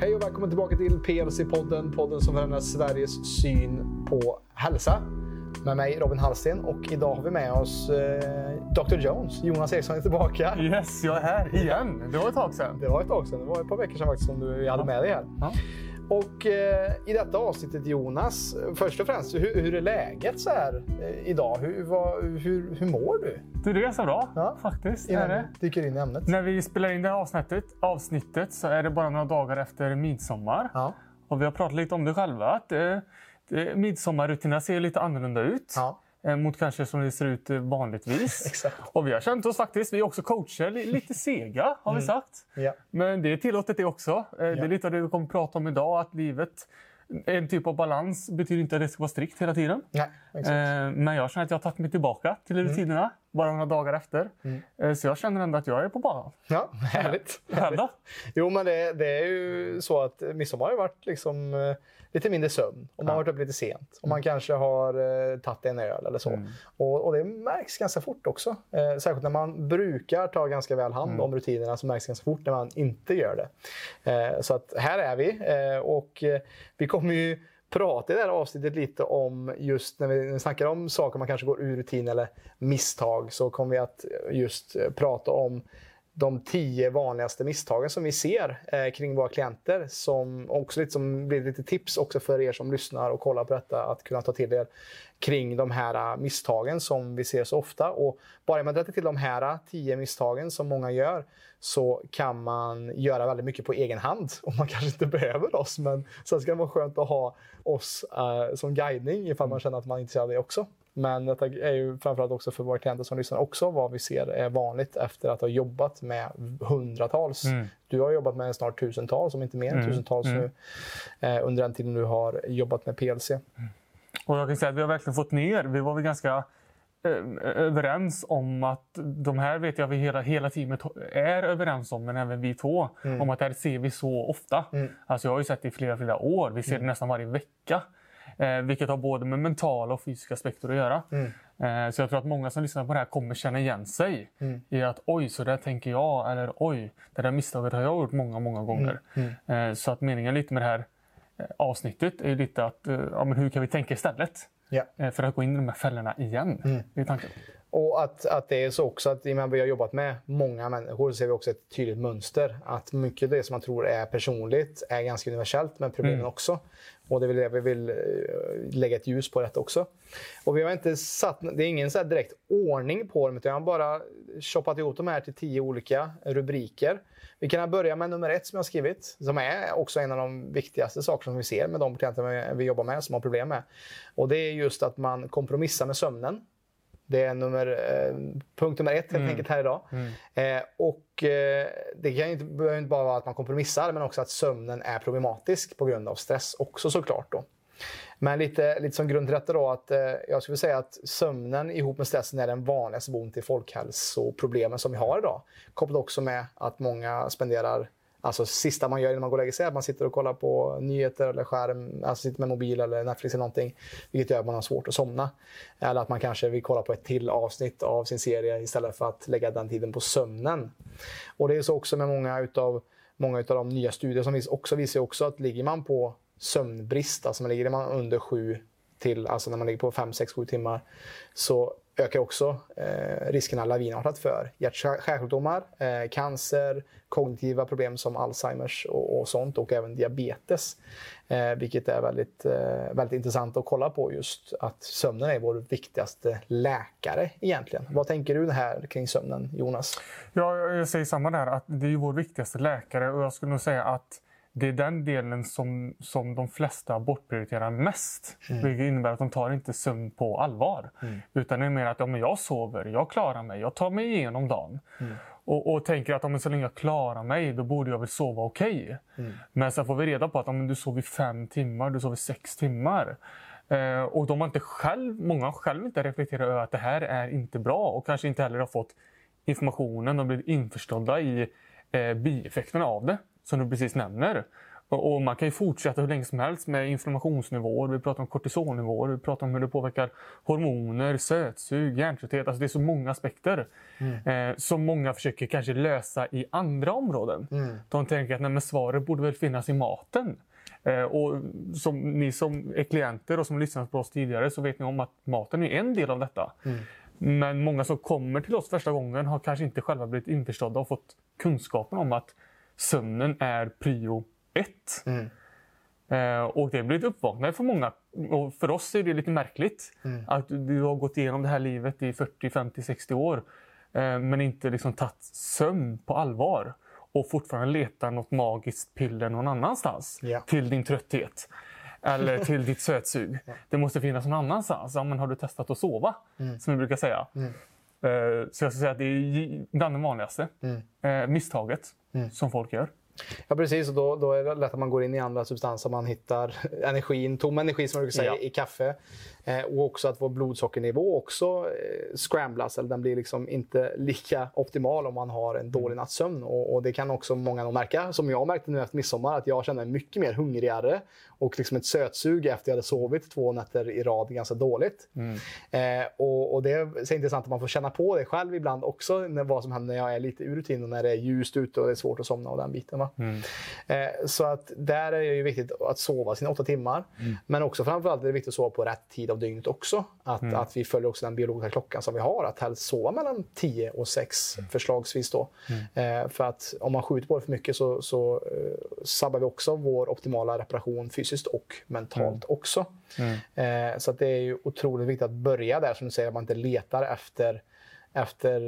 Hej och välkommen tillbaka till PLC-podden, podden som förändrar Sveriges syn på hälsa. Med mig Robin Hallsten och idag har vi med oss eh, Dr Jones. Jonas Eriksson är tillbaka. Yes, jag är här igen. Det var ett tag sedan. Det var ett tag sedan, det var ett par veckor sedan faktiskt som du hade med dig här. Ja. Och eh, i detta avsnittet Jonas, först och främst, hur, hur är läget så här eh, idag? Hur, vad, hur, hur mår du? Du, det är ganska bra Ja. faktiskt. Innan Är det. dyker in i ämnet. När vi spelar in det här avsnittet, avsnittet så är det bara några dagar efter midsommar. Ja. Och vi har pratat lite om det själva. Att det, midsommarrutinerna ser lite annorlunda ut. Ja. Eh, Mot kanske som det ser ut eh, vanligtvis. Exakt. Och vi har känt oss faktiskt, vi är också coacher, li- lite sega har vi sagt. Ja. Men det är tillåtet det också. Eh, Det Ja. är lite av det vi kommer att prata om idag. Att livet, en typ av balans betyder inte att det ska vara strikt hela tiden. Nej, exakt. Men jag känner att jag har tagit mig tillbaka till rutinerna bara några dagar efter. Eh, Så jag känner ändå att jag är på banan. Ja, härligt. Då? Jo, men det, det är ju så att midsommar har varit liksom, eh, lite mindre sömn. Och man har varit uppe lite sent. Och man kanske har eh, tagit en öl eller så. Och, och det märks ganska fort också. Eh, särskilt när man brukar ta ganska väl hand om rutinerna så märks det ganska fort när man inte gör det. Eh, så att här är vi. Eh, och eh, vi kommer ju prata i det här avsnittet lite om just när vi, när vi snackar om saker man kanske går ur rutin eller misstag så kommer vi att just eh, prata om de tio vanligaste misstagen som vi ser eh, kring våra klienter. Som också lite som blir lite tips också för er som lyssnar och kollar på detta att kunna ta till er kring de här eh, misstagen som vi ser så ofta. Och bara med att rätta till de här tio misstagen som många gör så kan man göra väldigt mycket på egen hand och man kanske inte behöver oss. Men sen ska det vara skönt att ha oss eh, som guidning ifall man känner att man är intresserad av det också. Men detta är ju framförallt också för våra klienter som lyssnar också vad vi ser är vanligt efter att ha jobbat med hundratals. Du har jobbat med snart tusentals, om inte mer än tusentals nu eh, under den tiden du har jobbat med PLC. Och jag kan säga att vi har verkligen fått ner. Vi var väl ganska eh, överens om att de här vet jag vi hela, hela teamet är överens om, men även vi två. Om att det här ser vi så ofta. Alltså jag har ju sett det i flera, flera år. Vi ser det nästan varje vecka. Eh, vilket har både med mentala och fysiska aspekter att göra. Eh, så jag tror att många som lyssnar på det här kommer känna igen sig i att oj, så där tänker jag. Eller oj, det där misstaget har jag gjort många, många gånger. Eh, så att meningen lite med det här eh, avsnittet är lite att eh, ja, men hur kan vi tänka istället? Eh, För att gå in i de här fällorna igen. Det är tanken. Och att, att det är så också att i och med att vi har jobbat med många människor så ser vi också ett tydligt mönster. Att mycket av det som man tror är personligt är ganska universellt med problemen också. Och det är väl det vi vill eh, lägga ett ljus på detta också. Och vi har inte satt, det är ingen så direkt ordning på dem utan jag har bara shoppat ihop de här till tio olika rubriker. Vi kan börja med nummer ett som jag har skrivit. Som är också en av de viktigaste sakerna som vi ser med de klienter vi jobbar med som har problem med. Och det är just att man kompromissar med sömnen. Det är nummer, eh, punkt nummer ett helt enkelt här idag. Eh, och eh, Det kan ju inte, behöver inte bara vara att man kompromissar men också att sömnen är problematisk på grund av stress också såklart. Då. Men lite, lite som grund till detta då att eh, jag skulle säga att sömnen ihop med stressen är den vanligaste boven till folkhälsoproblemen som vi har idag. Kopplat också med att många spenderar Alltså sista man gör innan man går och lägger sig är att man sitter och kollar på nyheter eller skärm, alltså sitter med mobil eller Netflix eller någonting. Vilket gör att man har svårt att somna. Eller att man kanske vill kolla på ett till avsnitt av sin serie istället för att lägga den tiden på sömnen. Och det är så också med många utav, många utav de nya studier som vis- också visar också att ligger man på sömnbrist, alltså man ligger man under sju till, alltså när man ligger på 5, 6, 7 timmar, så ökar också eh, riskerna lavinartat för hjärt-kärlsjukdomar, eh, cancer, kognitiva problem som Alzheimers och, och sånt och även diabetes. Eh, vilket är väldigt, eh, väldigt intressant att kolla på just att sömnen är vår viktigaste läkare egentligen. Vad tänker du här kring sömnen, Jonas? Ja, jag säger samma där. att Det är vår viktigaste läkare och jag skulle nog säga att det är den delen som, som de flesta bortprioriterar mest. Vilket innebär att de tar inte sömn på allvar. Utan det är mer att ja, men jag sover, jag klarar mig, jag tar mig igenom dagen. Och, och tänker att men så länge jag klarar mig, då borde jag väl sova okej. Men sen får vi reda på att men du sover fem timmar, du sover sex timmar. Eh, och de har inte själv, många har själv inte reflekterat över att det här är inte bra och kanske inte heller har fått informationen och blivit införstådda i eh, bieffekterna av det. Som du precis nämner. Och, man kan ju fortsätta hur länge som helst med inflammationsnivåer, vi pratar om kortisolnivåer, vi pratar om hur det påverkar hormoner, sötsug, hjärntrötthet. Alltså det är så många aspekter mm. eh, som många försöker kanske lösa i andra områden. Mm. De tänker att nej, svaret borde väl finnas i maten. Eh, och som ni som är klienter och som lyssnat på oss tidigare så vet ni om att maten är en del av detta. Mm. Men många som kommer till oss första gången har kanske inte själva blivit införstådda och fått kunskapen om att sömnen är prio ett. Mm. Eh, och det blir ett uppvaknande för många. Och för oss är det lite märkligt mm. att du har gått igenom det här livet i 40, 50, 60 år eh, men inte liksom tagit sömn på allvar och fortfarande letar något magiskt piller någon annanstans ja. till din trötthet eller till ditt sötsug. Ja. Det måste finnas någon annanstans. Ja, men har du testat att sova? Mm. Som vi brukar säga. Mm. Uh, så jag ska säga att det är bland det vanligaste mm. uh, misstaget mm. som folk gör. Ja precis, och då, då är det lätt att man går in i andra substanser. Man hittar energin, tom energi som man brukar säga, ja. i kaffe. Eh, och också att vår blodsockernivå också eh, scramblas, eller den blir liksom inte lika optimal om man har en dålig mm. natts sömn. Och, och, det kan också många nog märka, som jag märkte nu efter midsommar, att jag känner mig mycket mer hungrigare och liksom ett sötsug efter jag hade sovit två nätter i rad ganska dåligt. Mm. Eh, och, och, det är så intressant att man får känna på det själv ibland också, när, vad som händer när jag är lite ur rutin och när det är ljust ute och det är svårt att somna och den biten. Va? Mm. Eh, så att där är det ju viktigt att sova sina åtta timmar. Mm. Men också framförallt är det viktigt att sova på rätt tid av dygnet också. Att, mm. att vi följer också den biologiska klockan som vi har. Att helst sova mellan 10 och 6 mm. förslagsvis. Då. Mm. Eh, för att om man skjuter på det för mycket så, så eh, sabbar vi också vår optimala reparation fysiskt och mentalt mm. också. Mm. Eh, så att det är ju otroligt viktigt att börja där, som du säger, att man inte letar efter efter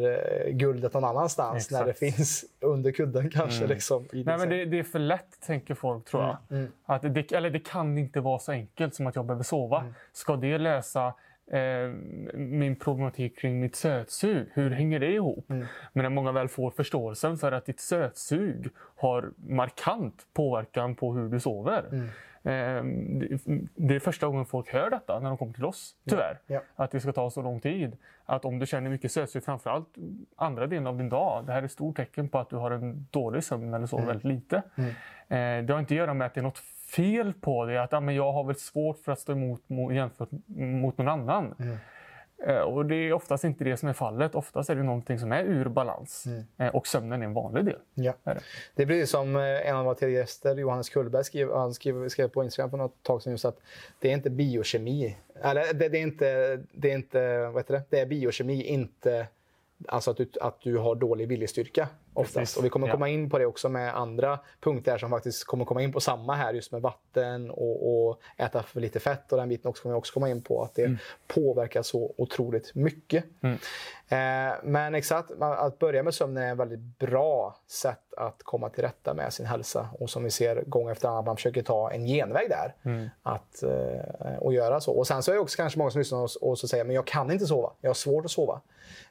eh, guldet någon annanstans Exakt. när det finns under kudden kanske. Mm. Liksom, Nej, men det, det, är för lätt, tänker folk, tror jag. Mm. mm. Att det, eller det kan inte vara så enkelt som att jag behöver sova. Ska det lösa eh, min problematik kring mitt sötsug? Hur hänger det ihop? Men när många väl får förståelsen för att ditt sötsug har markant påverkan på hur du sover det är första gången folk hör detta när de kommer till oss, tyvärr. Ja. Ja. Att det ska ta så lång tid. Att om du känner mycket sötsug, framförallt andra delen av din dag, det här är ett stort tecken på att du har en dålig sömn eller sover mm. väldigt lite. Mm. Ehm, det har inte att göra med att det är något fel på det, att ja, men jag har väl svårt för att stå emot jämfört mot någon annan. Mm. Eh, och det är oftast inte det som är fallet. Oftast är det någonting som är ur balans. Mm. Eh, och sömnen är en vanlig del. Ja. Det. det blir som eh, en av våra tidigare gäster, Johannes Kullberg, skrev, han skrev, skrev på Instagram för något tag sedan just att det är inte biokemi. Eller det, det är inte, det är inte, vad heter det? Det är biokemi, inte Alltså att du, att du har dålig viljestyrka oftast. Och vi kommer komma in på det också med andra punkter som faktiskt kommer komma in på samma här just med vatten och, och äta för lite fett och den biten också kommer vi också komma in på att det mm. påverkar så otroligt mycket. Mm. Eh, men exakt, att börja med sömn är ett väldigt bra sätt att komma till rätta med sin hälsa och som vi ser gång efter annan, man försöker ta en genväg där. Mm. Att, eh, och göra så. Och sen så är det också kanske många som lyssnar och, och så säger men jag kan inte sova, jag har svårt att sova.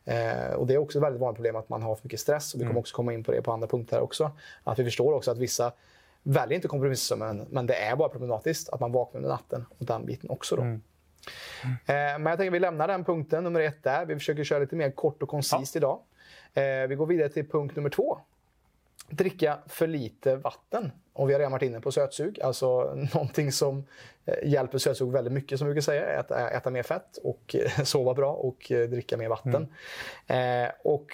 Eh, och Det är också ett väldigt vanligt problem att man har för mycket stress. Och vi kommer mm. också komma in på det på andra punkter också. Att vi förstår också att vissa väljer inte kompromissömnen, men det är bara problematiskt att man vaknar under natten. Och den biten också. Då. Mm. Mm. Men jag tänker att vi lämnar den punkten, nummer ett, där. Vi försöker köra lite mer kort och koncist ja. idag. Eh, vi går vidare till punkt nummer två dricka för lite vatten. Och vi har redan varit inne på sötsug, alltså någonting som eh, hjälper sötsug väldigt mycket som vi brukar säga, äta, äta mer fett och eh, sova bra och eh, dricka mer vatten. Mm. Eh, och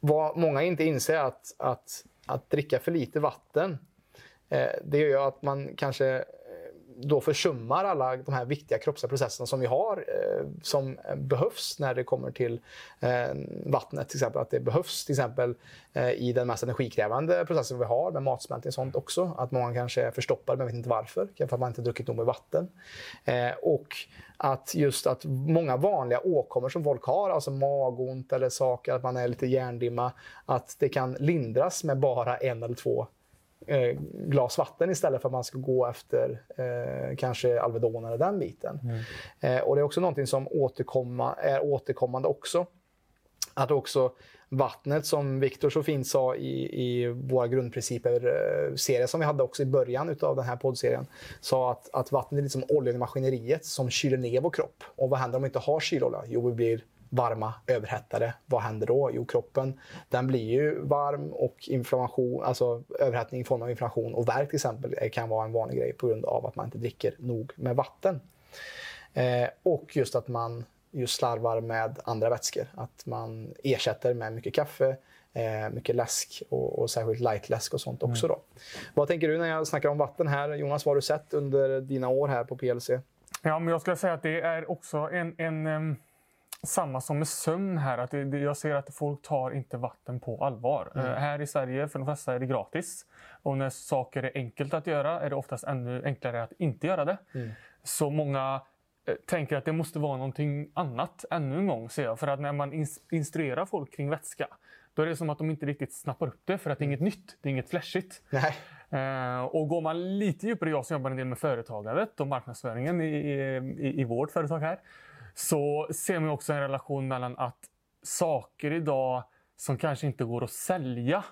vad många inte inser att, att, att dricka för lite vatten, eh, det gör att man kanske då försummar alla de här viktiga kroppsliga processerna som vi har eh, som behövs när det kommer till eh, vattnet. Till exempel att det behövs till exempel eh, i den mest energikrävande processen vi har med matsmältning och sånt också. Att många kanske är förstoppade men vet inte varför. Kanske för att man inte druckit nog med vatten. Eh, och att just att många vanliga åkommor som folk har, alltså magont eller saker, att man är lite hjärndimma, att det kan lindras med bara en eller två eh, glas vatten istället för att man ska gå efter eh, kanske Alvedon eller den biten. Mm. Eh, och Det är också någonting som återkomma, är återkommande också. Att också vattnet, som Viktor så fint sa i, i våra grundprinciper-serie som vi hade också i början av den här poddserien, sa att, att vattnet är lite som oljan i maskineriet som kyler ner vår kropp. Och vad händer om vi inte har kylolja? Jo, vi blir varma, överhettade. Vad händer då? Jo, kroppen den blir ju varm och inflammation, alltså överhettning i form av inflammation och värk till exempel kan vara en vanlig grej på grund av att man inte dricker nog med vatten. Eh, och just att man just slarvar med andra vätskor. Att man ersätter med mycket kaffe, eh, mycket läsk och, och särskilt lightläsk och sånt också. Mm. Då. Vad tänker du när jag snackar om vatten här? Jonas, vad har du sett under dina år här på PLC? Ja, men jag skulle säga att det är också en, en um, samma som med sömn här. Att det, jag ser att folk tar inte vatten på allvar. Mm. Uh, här i Sverige, för de flesta, är det gratis. Och när saker är enkelt att göra är det oftast ännu enklare att inte göra det. Mm. Så många uh, tänker att det måste vara någonting annat ännu en gång, ser jag. För att när man ins instruerar folk kring vätska då är det som att de inte riktigt snappar upp det för att det är inget nytt, det är inget flashigt. Nej. Uh, och går man lite djupare, jag som jobbar en del med företagandet och marknadsföringen i, i, i vårt företag här, så ser man också en relation mellan att saker idag som kanske inte går att sälja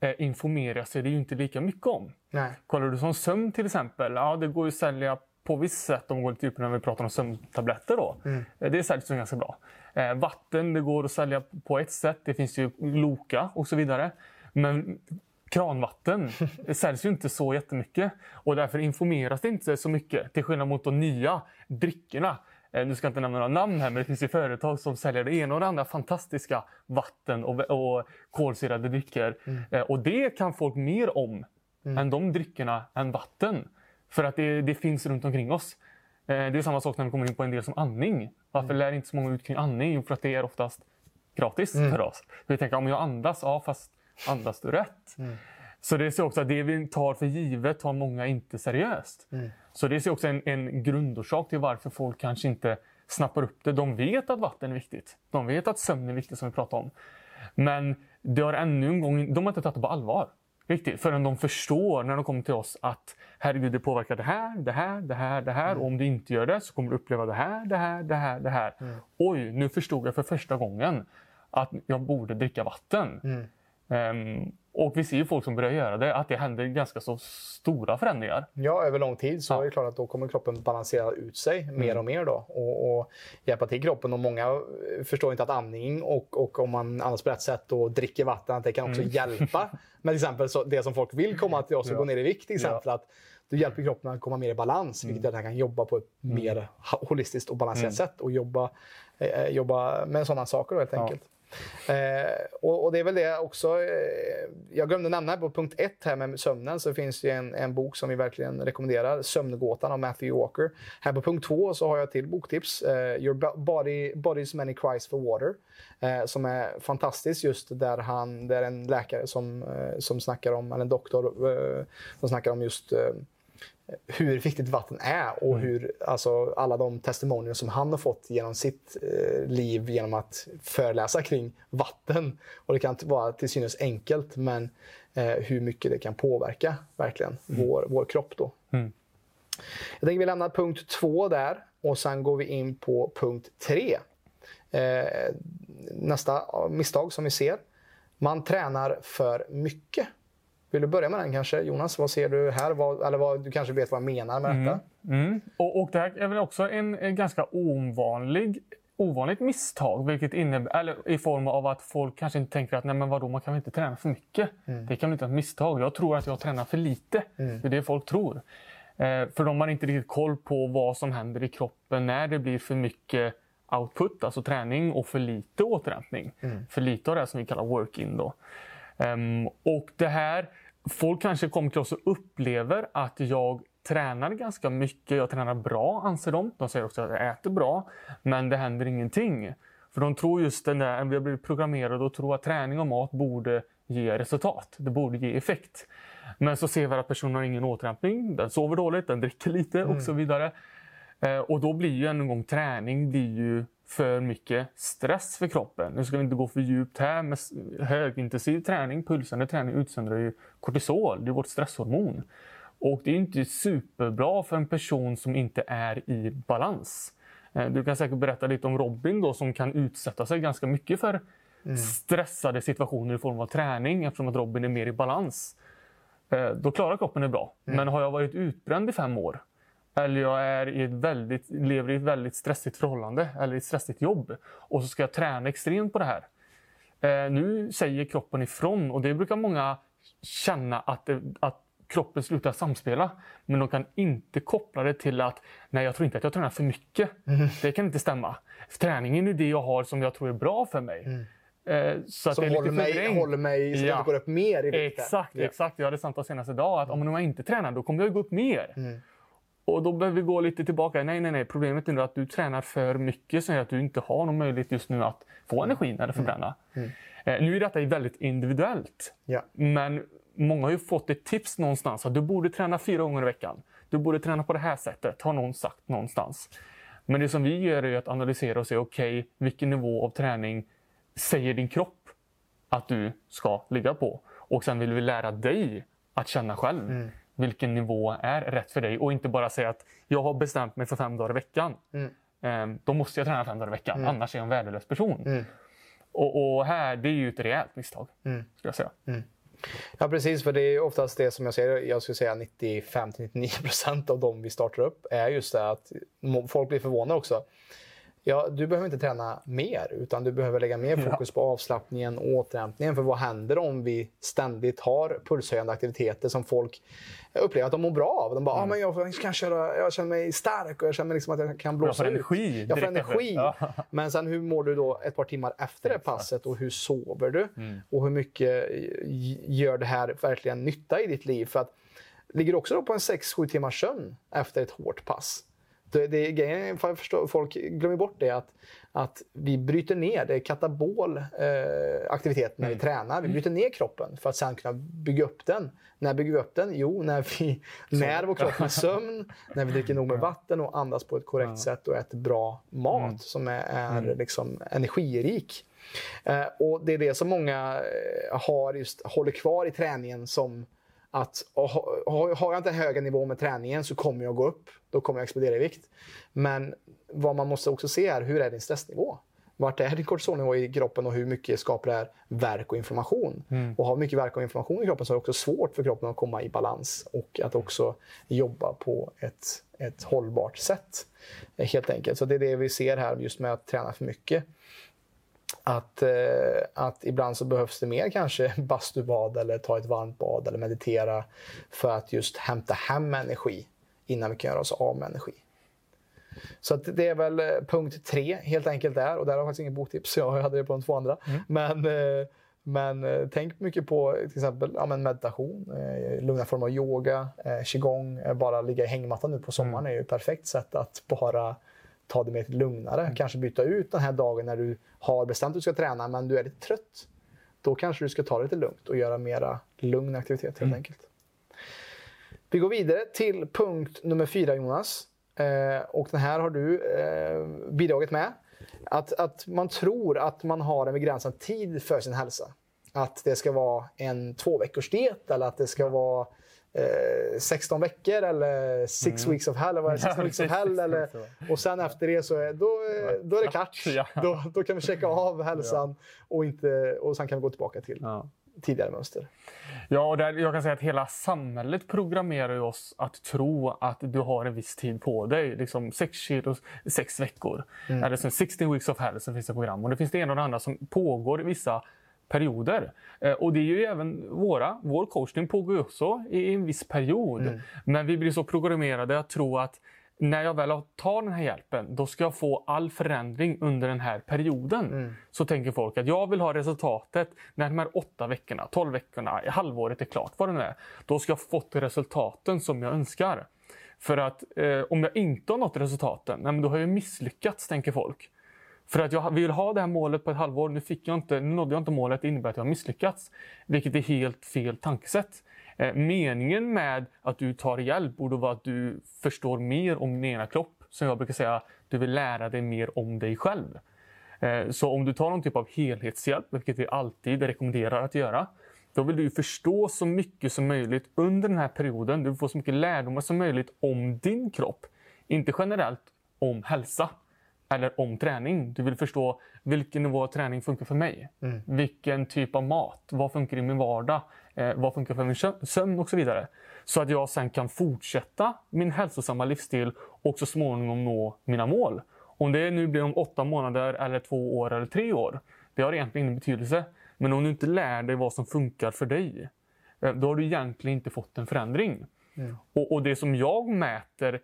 eh, informera sig det ju inte lika mycket om. Nej. Kollar du som sömn till exempel, ja det går ju att sälja på visst sätt om vi går lite djupare när vi pratar om sömntabletter. Då. Mm. Eh, det säljs ju ganska bra. Eh, vatten det går att sälja på ett sätt. Det finns ju Loka och så vidare. Men kranvatten säljs ju inte så jättemycket. Och därför informeras det inte så mycket. Till skillnad mot de nya dryckerna. Eh, nu ska jag inte nämna några namn här, men det finns ju företag som säljer det ena och det andra fantastiska vatten och, och kolsyrade drycker. Mm. Eh, och det kan folk mer om mm. än de dryckerna, än vatten. För att det, det finns runt omkring oss. Eh, det är samma sak när vi kommer in på en del som andning. Varför mm. lär inte så många ut kring andning? Jo, för att det är oftast gratis mm. för oss. Vi tänker om jag andas, ja fast andas du rätt? Så det är också att det vi tar för givet tar många inte seriöst. Mm. Så det är också en, en grundorsak till varför folk kanske inte snappar upp det. De vet att vatten är viktigt. De vet att sömn är viktigt som vi pratade om. Men det har ännu en gång, de har inte tagit det på allvar. Riktigt, förrän de förstår när de kommer till oss att herregud, det påverkar det här, det här, det här, det här. Mm. Och om du inte gör det så kommer du uppleva det här, det här, det här, det här. Mm. Oj, nu förstod jag för första gången att jag borde dricka vatten. Um, och vi ser ju folk som börjar göra det, att det händer ganska så stora förändringar. Ja, över lång tid så ja. är det klart att då kommer kroppen balansera ut sig mm. mer och mer då och, och hjälpa till kroppen. Och många förstår inte att andning och, och om man andas på rätt sätt och dricker vatten, att det kan också mm. hjälpa. Men till exempel så, det som folk vill komma till oss och ja. gå ner i vikt till exempel. Ja. Att du hjälper kroppen att komma mer i balans, vilket mm. gör att den kan jobba på ett mm. mer holistiskt och balanserat mm. sätt och jobba, eh, jobba med sådana saker då, helt enkelt. Eh, och, och, det är väl det också. Eh, jag glömde nämna på punkt ett här med sömnen så finns det en, en bok som vi verkligen rekommenderar. Sömngåtan av Matthew Walker. Här på punkt två så har jag till boktips. Eh, Your body, Body's Many Cries for Water. Eh, som är fantastiskt just där han, det är en läkare som, eh, som snackar om, eller en doktor eh, som snackar om just eh, hur viktigt vatten är och mm. hur alltså, alla de testimonier som han har fått genom sitt eh, liv genom att föreläsa kring vatten. Och det kan vara till synes enkelt men eh, hur mycket det kan påverka verkligen mm. vår, vår kropp. Då. Mm. Jag tänker vi lämnar punkt två där och sen går vi in på punkt tre. Eh, nästa misstag som vi ser. Man tränar för mycket. Vill du börja med den kanske? Jonas, vad ser du här? Vad, eller vad, du kanske vet vad jag menar med detta? Mm. Mm. Och, och det här är väl också en, en ganska ovanlig ovanligt misstag vilket innebär, eller i form av att folk kanske inte tänker att nej men vadå, man kan väl inte träna för mycket. Mm. Det kan väl inte vara ett misstag. Jag tror att jag tränar för lite. Mm. Det är det folk tror. Eh, för de har inte riktigt koll på vad som händer i kroppen när det blir för mycket output, alltså träning, och för lite återhämtning. Mm. För lite av det som vi kallar work-in. Då. Um, och det här folk kanske kommer till oss och upplever att jag tränar ganska mycket. Jag tränar bra, anser de. De säger också att jag äter bra, men det händer ingenting. För de tror just den där, vi har blivit programmerade att tro att träning och mat borde ge resultat. Det borde ge effekt. Men så ser vi att personen har ingen återhämtning, den sover dåligt, den dricker lite mm. och så vidare. Eh, och då blir ju en gång träning blir ju för mycket stress för kroppen. Nu ska vi inte gå för djupt här, men högintensiv träning, pulsande träning utsöndrar ju kortisol, det är vårt stresshormon. Och det är inte superbra för en person som inte är i balans. Eh, du kan säkert berätta lite om Robin då som kan utsätta sig ganska mycket för mm. stressade situationer i form av träning eftersom att Robin är mer i balans. Eh, då klarar kroppen det bra. Mm. Men har jag varit utbränd i fem år Eller jag är i ett väldigt, lever i ett väldigt stressigt förhållande eller ett stressigt jobb. Och så ska jag träna extremt på det här. Eh, nu säger kroppen ifrån och det brukar många känna att, det, att kroppen slutar samspela. Men de kan inte koppla det till att nej, jag tror inte att jag tränar för mycket. Mm. Det kan inte stämma. Träningen är det jag har som jag tror är bra för mig. Mm. Eh, så som håller mig, håller mig så ja. jag går upp mer i vikt. Exakt, ja. exakt. Jag hade samtal senast idag att om jag inte tränar då kommer jag gå upp mer. Mm. Och då behöver vi gå lite tillbaka. Nej, nej, nej. Problemet är att du tränar för mycket så att du inte har någon möjlighet just nu att få energin eller förbränna. Mm. Mm. Eh, nu är detta väldigt individuellt. Ja. Men många har ju fått ett tips någonstans att du borde träna fyra gånger i veckan. Du borde träna på det här sättet, har någon sagt någonstans. Men det som vi gör är att analysera och se, okej, okay, vilken nivå av träning säger din kropp att du ska ligga på? Och sen vill vi lära dig att känna själv. Mm. Vilken nivå är rätt för dig? Och inte bara säga att jag har bestämt mig för fem dagar i veckan. Mm. Ehm, då måste jag träna fem dagar i veckan, mm. annars är jag en värdelös person. Mm. Och, och, här, det är ju ett rejält misstag, mm. skulle jag säga. Mm. Ja, precis. För det är oftast det som jag säger, jag skulle säga 95-99% av de vi startar upp är just det att folk blir förvånade också. Ja, du behöver inte träna mer, utan du behöver lägga mer fokus på avslappningen och återhämtningen. För vad händer om vi ständigt har pulshöjande aktiviteter som folk upplever att de mår bra av? De bara, mm. ah, men jag, kan köra, jag känner mig stark och jag känner liksom att jag kan blåsa jag får energi. Jag får energi. Ja. Men sen hur mår du då ett par timmar efter det passet och hur sover du? Mm. Och hur mycket gör det här verkligen nytta i ditt liv? För att Ligger också på en 6-7 timmars sömn efter ett hårt pass? Det, det, grejen, förstår, folk glömmer bort det att, att vi bryter ner, det är katabol eh, aktivitet när vi mm. tränar. Vi bryter ner kroppen för att sen kunna bygga upp den. När bygger vi upp den? Jo, när vi när vår kropp med sömn, när vi dricker nog med vatten och andas på ett korrekt ja. sätt och äter bra mat mm. som är, är mm. liksom energirik. Eh, och det är det som många eh, har just, håller kvar i träningen som att har jag inte en högre nivå med träningen så kommer jag gå upp. Då kommer jag explodera i vikt. Men vad man måste också se är hur är din stressnivå? Vart är din kortisolnivå i kroppen och hur mycket skapar det här verk och inflammation? Mm. Och har mycket verk och inflammation i kroppen så är det också svårt för kroppen att komma i balans och att också jobba på ett, ett hållbart sätt. Helt enkelt. Så det är det vi ser här just med att träna för mycket att, eh, att ibland så behövs det mer kanske bastubad eller ta ett varmt bad eller meditera för att just hämta hem energi innan vi kan göra oss av med energi. Så det är väl eh, punkt tre helt enkelt där och där har jag faktiskt inget boktips. Jag hade det på de två andra. Mm. Men, eh, men tänk mycket på till exempel ja, meditation, lugna former av yoga, qigong. Bara ligga i hängmattan nu på sommaren mm. är ju ett perfekt sätt att bara ta det mer lugnare. Mm. Kanske byta ut den här dagen när du har bestämt att du ska träna men du är lite trött. Då kanske du ska ta det lite lugnt och göra mera lugn aktivitet helt mm. enkelt. Vi går vidare till punkt nummer fyra Jonas. Eh, och den här har du eh, bidragit med. Att, att man tror att man har en begränsad tid för sin hälsa. Att det ska vara en två veckors diet eller att det ska vara eh, 16 veckor eller 6 mm. weeks of hell. Eller 16 weeks of hell eller, och sen efter det så är, då, då är det klart. Ja. Då, då kan vi checka av hälsan och, inte, och sen kan vi gå tillbaka till ja. tidigare mönster. Ja, och där, jag kan säga att hela samhället programmerar oss att tro att du har en viss tid på dig. Liksom 6 kilo, 6 veckor. Mm. Eller 16 weeks of hell som finns det program. Och det finns det ena och det andra som pågår i vissa perioder. Eh, och det är ju även våra, vår coachning pågår också i en viss period. Mm. Men vi blir så programmerade att tro att när jag väl tar den här hjälpen, då ska jag få all förändring under den här perioden. Mm. Så tänker folk att jag vill ha resultatet när de här åtta veckorna, tolv veckorna, halvåret är klart, vad det nu är. Då ska jag ha fått resultaten som jag önskar. För att eh, om jag inte har nått resultaten, nej, då har jag misslyckats, tänker folk. För att jag vill ha det här målet på ett halvår. Nu, fick jag inte, nu nådde jag inte målet. Det innebär att jag har misslyckats. Vilket är helt fel tankesätt. Eh, meningen med att du tar hjälp borde vara att du förstår mer om din egna kropp. Som jag brukar säga, du vill lära dig mer om dig själv. Eh, så om du tar någon typ av helhetshjälp, vilket vi alltid rekommenderar att göra, då vill du förstå så mycket som möjligt under den här perioden. Du vill få så mycket lärdomar som möjligt om din kropp. Inte generellt om hälsa eller om träning. Du vill förstå vilken nivå av träning funkar för mig. Mm. Vilken typ av mat, vad funkar i min vardag, eh, vad funkar för min sömn och så vidare. Så att jag sen kan fortsätta min hälsosamma livsstil och så småningom nå mina mål. Om det nu blir om åtta månader, eller två år eller tre år, det har egentligen ingen betydelse. Men om du inte lär dig vad som funkar för dig, eh, då har du egentligen inte fått en förändring. Mm. Och, och, det som jag mäter,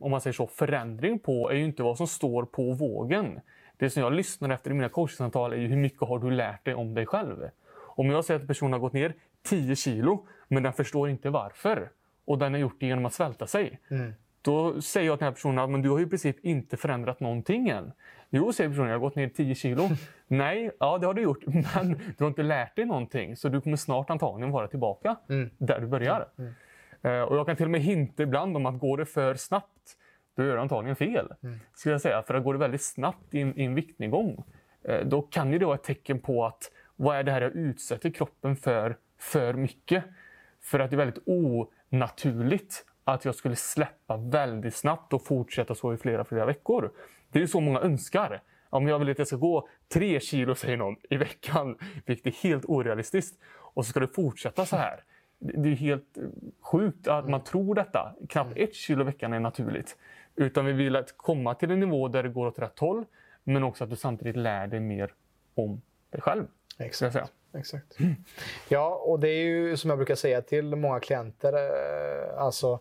om man säger så, förändring på är ju inte vad som står på vågen. Det som jag lyssnar efter i mina coachingsamtal är ju hur mycket har du lärt dig om dig själv. Om jag säger att personen har gått ner 10 kilo, men den förstår inte varför. Och den har gjort det genom att svälta sig. Mm. Då säger jag till den här personen att du har ju i princip inte förändrat någonting än. Jo, säger personen, jag har gått ner 10 kilo. Nej, ja det har du gjort, men du har inte lärt dig någonting. Så du kommer snart antagligen vara tillbaka mm. där du börjar. Mm. Uh, och jag kan till och med hinta ibland om att går det för snabbt, då gör du antagligen fel. Mm. Skulle jag säga. För att går det väldigt snabbt i en, i en viktnedgång, uh, då kan ju det vara ett tecken på att vad är det här jag utsätter kroppen för för mycket? För att det är väldigt onaturligt att jag skulle släppa väldigt snabbt och fortsätta så i flera, flera veckor. Det är ju så många önskar. Om jag vill att jag ska gå tre kilo, säger någon, i veckan, vilket är helt orealistiskt, och så ska det fortsätta så här. Det är helt sjukt att man tror detta. Knappt ett kilo i veckan är naturligt. Utan vi vill att komma till en nivå där det går åt rätt håll, men också att du samtidigt lär dig mer om dig själv. Exakt. Exakt. Ja, och det är ju som jag brukar säga till många klienter, eh, alltså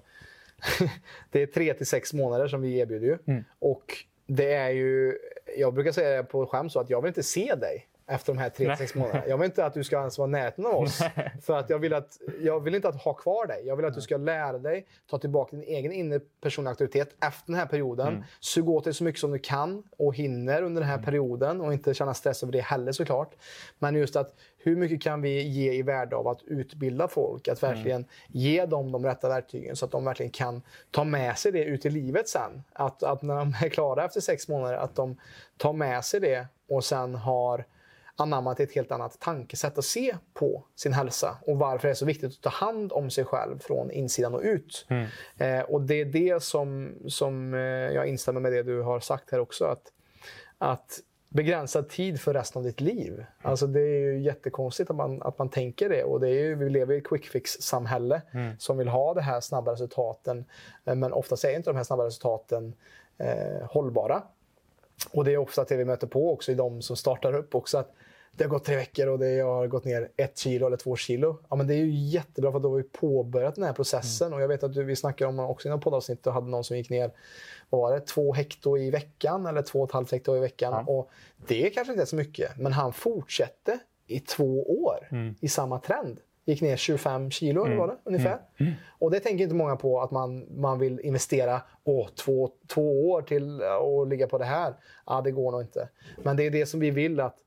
det är tre till sex månader som vi erbjuder ju. Mm. Och det är ju, jag brukar säga på skämt så att jag vill inte se dig efter de här tre, sex månaderna. Jag vill inte att du ska ens vara närheten av oss. För att jag vill, att, jag vill inte att ha kvar dig. Jag vill att du ska lära dig, ta tillbaka din egen inre personliga auktoritet efter den här perioden. Mm. Sug åt dig så mycket som du kan och hinner under den här mm. perioden och inte känna stress över det heller såklart. Men just att hur mycket kan vi ge i värde av att utbilda folk? Att mm. verkligen mm. ge dem de rätta verktygen så att de verkligen kan ta med sig det ut i livet sen. Att, att när de är klara efter sex månader, att de tar med sig det och sen har anammat ett helt annat tankesätt att se på sin hälsa och varför det är så viktigt att ta hand om sig själv från insidan och ut. Mm. Eh, och det är det som, som eh, jag instämmer med det du har sagt här också. Att, att begränsad tid för resten av ditt liv. Alltså det är ju jättekonstigt att man, att man tänker det. Och det är ju, vi lever i ett quick fix-samhälle mm. som vill ha de här snabba resultaten. Eh, men oftast är inte de här snabba resultaten eh, hållbara. Och det är ofta det vi möter på också i de som startar upp också. att det har gått tre veckor och det, jag har gått ner ett kilo eller två kilo. Ja, men det är ju jättebra för då har vi påbörjat den här processen. Mm. Och jag vet att du, vi snackade om också i något poddavsnitt, du hade någon som gick ner vad var det, två hekto i veckan eller två och ett halvt hekto i veckan. Ja. Och det kanske inte är så mycket, men han fortsatte i två år mm. i samma trend. Gick ner 25 kilo mm. var det, ungefär. Mm. mm. Och det tänker inte många på att man, man vill investera åh, två, två år till att ligga på det här. Ja, det går nog inte. Men det är det som vi vill att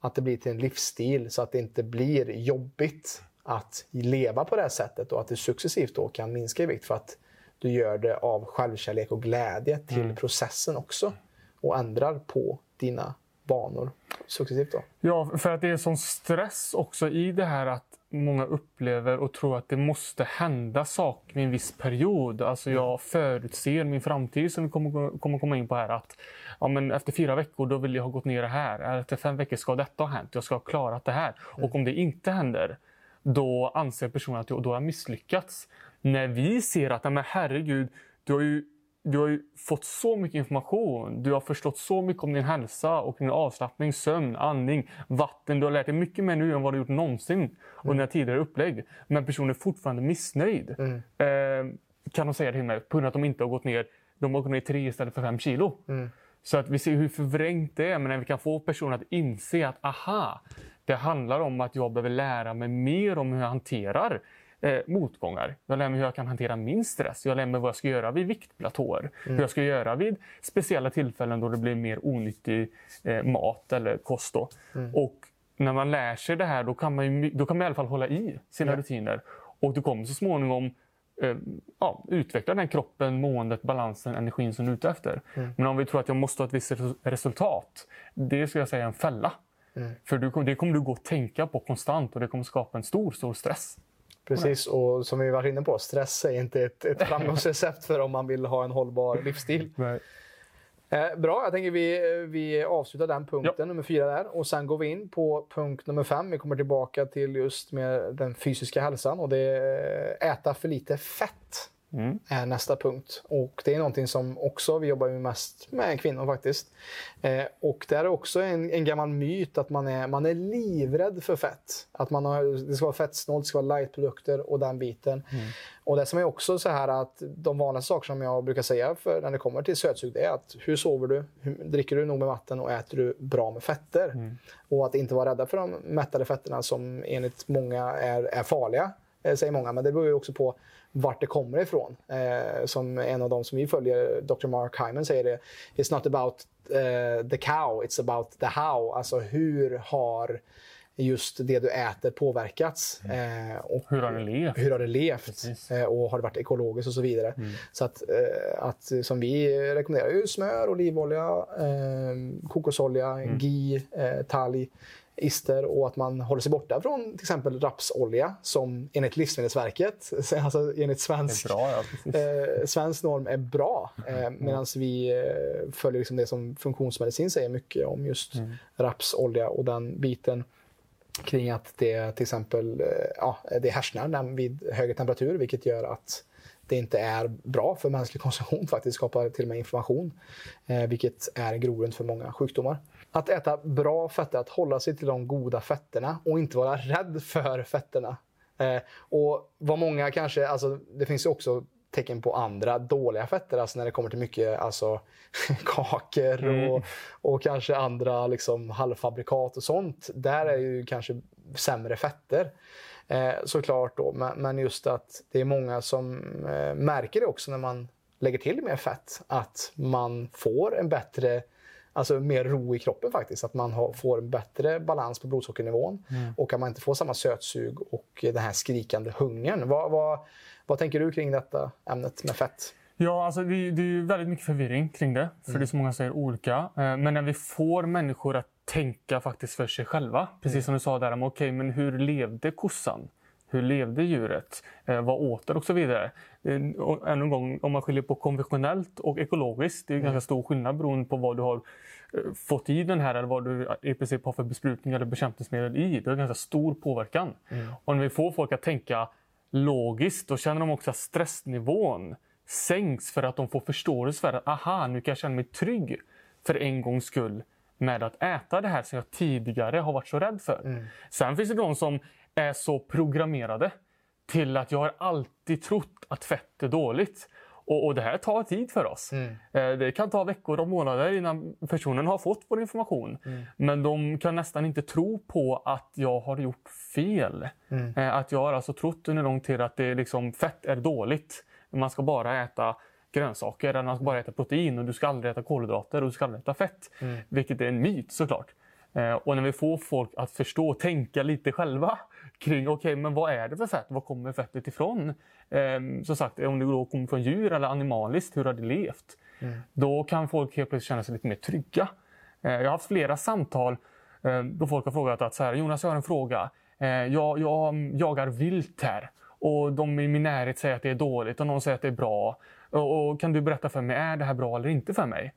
att det blir till en livsstil så att det inte blir jobbigt att leva på det här sättet och att det successivt då kan minska i vikt för att du gör det av självkärlek och glädje till mm. processen också och ändrar på dina banor successivt. Då. Ja, för att det är sån stress också i det här att många upplever och tror att det måste hända saker i en viss period. Alltså jag förutser min framtid som vi kommer, kommer komma in på här. att ja, men Efter fyra veckor då vill jag ha gått ner det här. Efter fem veckor ska detta ha hänt. Jag ska ha klarat det här. Mm. Och om det inte händer, då anser personen att då har jag misslyckats. När vi ser att, men herregud, du har ju du har ju fått så mycket information. Du har förstått så mycket om din hälsa och din avslappning, sömn, andning, vatten. Du har lärt dig mycket mer nu än vad du gjort någonsin mm. under tidigare upplägg. Men personen är fortfarande missnöjd. Mm. Eh, kan de säga till mig på grund av att de inte har gått ner de har gått ner tre istället för fem kilo. Mm. Så att vi ser hur förvrängt det är. Men när vi kan få personer att inse att aha, det handlar om att jag behöver lära mig mer om hur jag hanterar eh, motgångar. Jag lär mig hur jag kan hantera min stress. Jag lär mig vad jag ska göra vid viktplatåer. Mm. Hur jag ska göra vid speciella tillfällen då det blir mer onyttig eh, mat eller kost. Mm. Och när man lär sig det här då kan man, då kan man i alla fall hålla i sina mm. rutiner. Och du kommer så småningom eh, ja, utveckla den kroppen, måendet, balansen, energin som du är ute efter. Mm. Men om vi tror att jag måste ha ett visst resultat, det skulle jag säga är en fälla. Mm. För du, det kommer du gå och tänka på konstant och det kommer skapa en stor, stor stress. Precis, och som vi varit inne på, stress är inte ett, ett framgångsrecept för om man vill ha en hållbar livsstil. Nej. Eh, bra, jag tänker vi, vi avslutar den punkten, ja. nummer fyra där. Och sen går vi in på punkt nummer fem. Vi kommer tillbaka till just med den fysiska hälsan och det är äta för lite fett. Mm. är nästa punkt. Och Det är någonting som också vi jobbar med mest med kvinnor faktiskt. Eh, och det är också en, en gammal myt att man är, man är livrädd för fett. Att man har, det ska vara fettsnålt, det ska vara lightprodukter och den biten. Mm. Och det som är också så här att de vanliga saker som jag brukar säga för när det kommer till sötsug det är att hur sover du? Hur, dricker du nog med vatten och äter du bra med fetter? Mm. Och att inte vara rädda för de mättade fetterna som enligt många är, är farliga, eh, säger många. Men det beror ju också på vart det kommer ifrån. Eh, som en av de som vi följer, Dr. Mark Hyman, säger det. It's not about uh, the cow, it's about the how. Alltså hur har just det du äter påverkats. Mm. Eh, och hur har det levt? Hur har det levt? Eh, och har det varit ekologiskt och så vidare. Mm. Så att, eh, att, som vi rekommenderar, ju smör, olivolja, eh, kokosolja, mm. ghee, eh, talg ister och att man håller sig borta från till exempel rapsolja som enligt Livsmedelsverket, alltså enligt svensk, bra, ja, eh, svensk norm är bra. Eh, mm. Medan vi eh, följer liksom det som funktionsmedicin säger mycket om just mm. rapsolja och den biten kring att det till exempel eh, ja, det härsnar vid högre temperatur vilket gör att det inte är bra för mänsklig konsumtion. faktiskt skapar till och med inflammation, eh, vilket är en grogrund för många sjukdomar. Att äta bra fetter, att hålla sig till de goda fetterna och inte vara rädd för fetterna. Eh, och vad många kanske, alltså det finns ju också tecken på andra dåliga fetter, alltså när det kommer till mycket alltså, kakor mm. och, och kanske andra liksom, halvfabrikat och sånt. Där är ju kanske sämre fetter. Eh, såklart då, men, men, just att det är många som eh, märker det också när man lägger till mer fett, att man får en bättre alltså mer ro i kroppen faktiskt. Att man har, får en bättre balans på blodsockernivån mm. och att man inte får samma sötsug och den här skrikande hungern. Vad, vad, vad tänker du kring detta ämnet med fett? Ja, alltså det, det är väldigt mycket förvirring kring det. För mm. det är så många säger olika. Eh, men när vi får människor att tänka faktiskt för sig själva. Precis mm. som du sa där, okej, okay, men hur levde kossan? Hur levde djuret? Eh, vad åt det? Och så vidare. Eh, och ännu en gång, om man skiljer på konventionellt och ekologiskt, det är mm. ganska stor skillnad beroende på vad du har eh, fått i den här eller vad du i princip har för besprutning eller bekämpningsmedel i. Det har ganska stor påverkan. Mm. Och när vi får folk att tänka logiskt, då känner de också att stressnivån sänks för att de får förståelse för att aha, nu kan jag känna mig trygg för en gångs skull med att äta det här som jag tidigare har varit så rädd för. Mm. Sen finns det de som är så programmerade till att jag har alltid trott att fett är dåligt. Och, och det här tar tid för oss. Mm. Eh, det kan ta veckor och månader innan personen har fått vår information. Mm. Men de kan nästan inte tro på att jag har gjort fel. Mm. Eh, att jag har alltså trott under lång tid att det liksom, fett är dåligt. Man ska bara äta grönsaker, eller man ska bara äta protein och du ska aldrig äta kolhydrater och du ska aldrig äta fett. Mm. Vilket är en myt såklart. Eh, och när vi får folk att förstå och tänka lite själva kring okej, okay, men vad är det för fett? Var kommer fettet ifrån? Eh, som sagt, om det då kommer från djur eller animaliskt, hur har det levt? Mm. Då kan folk helt plötsligt känna sig lite mer trygga. Eh, jag har haft flera samtal eh, då folk har frågat att så här, Jonas, jag har en fråga. Jag, jag jagar vilt här och de i min närhet säger att det är dåligt och någon säger att det är bra. Och, och kan du berätta för mig, är det här bra eller inte för mig?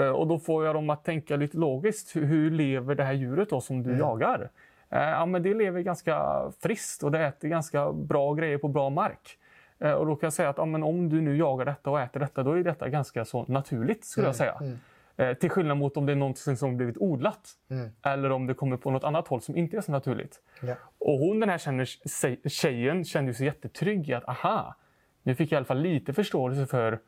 Eh, och då får jag dem att tänka lite logiskt. Hur lever det här djuret då som du mm. jagar? Eh, ja, men det lever ganska friskt och det äter ganska bra grejer på bra mark. Eh, och då kan jag säga att ja, men om du nu jagar detta och äter detta, då är detta ganska så naturligt skulle mm. jag säga. Mm. Till skillnad mot om det är något som blivit odlat. Mm. Eller om det kommer på något annat håll som inte är så naturligt. Ja. Och hon den här känner, tjejen kände sig jättetrygg i att aha, nu fick jag i alla fall lite förståelse för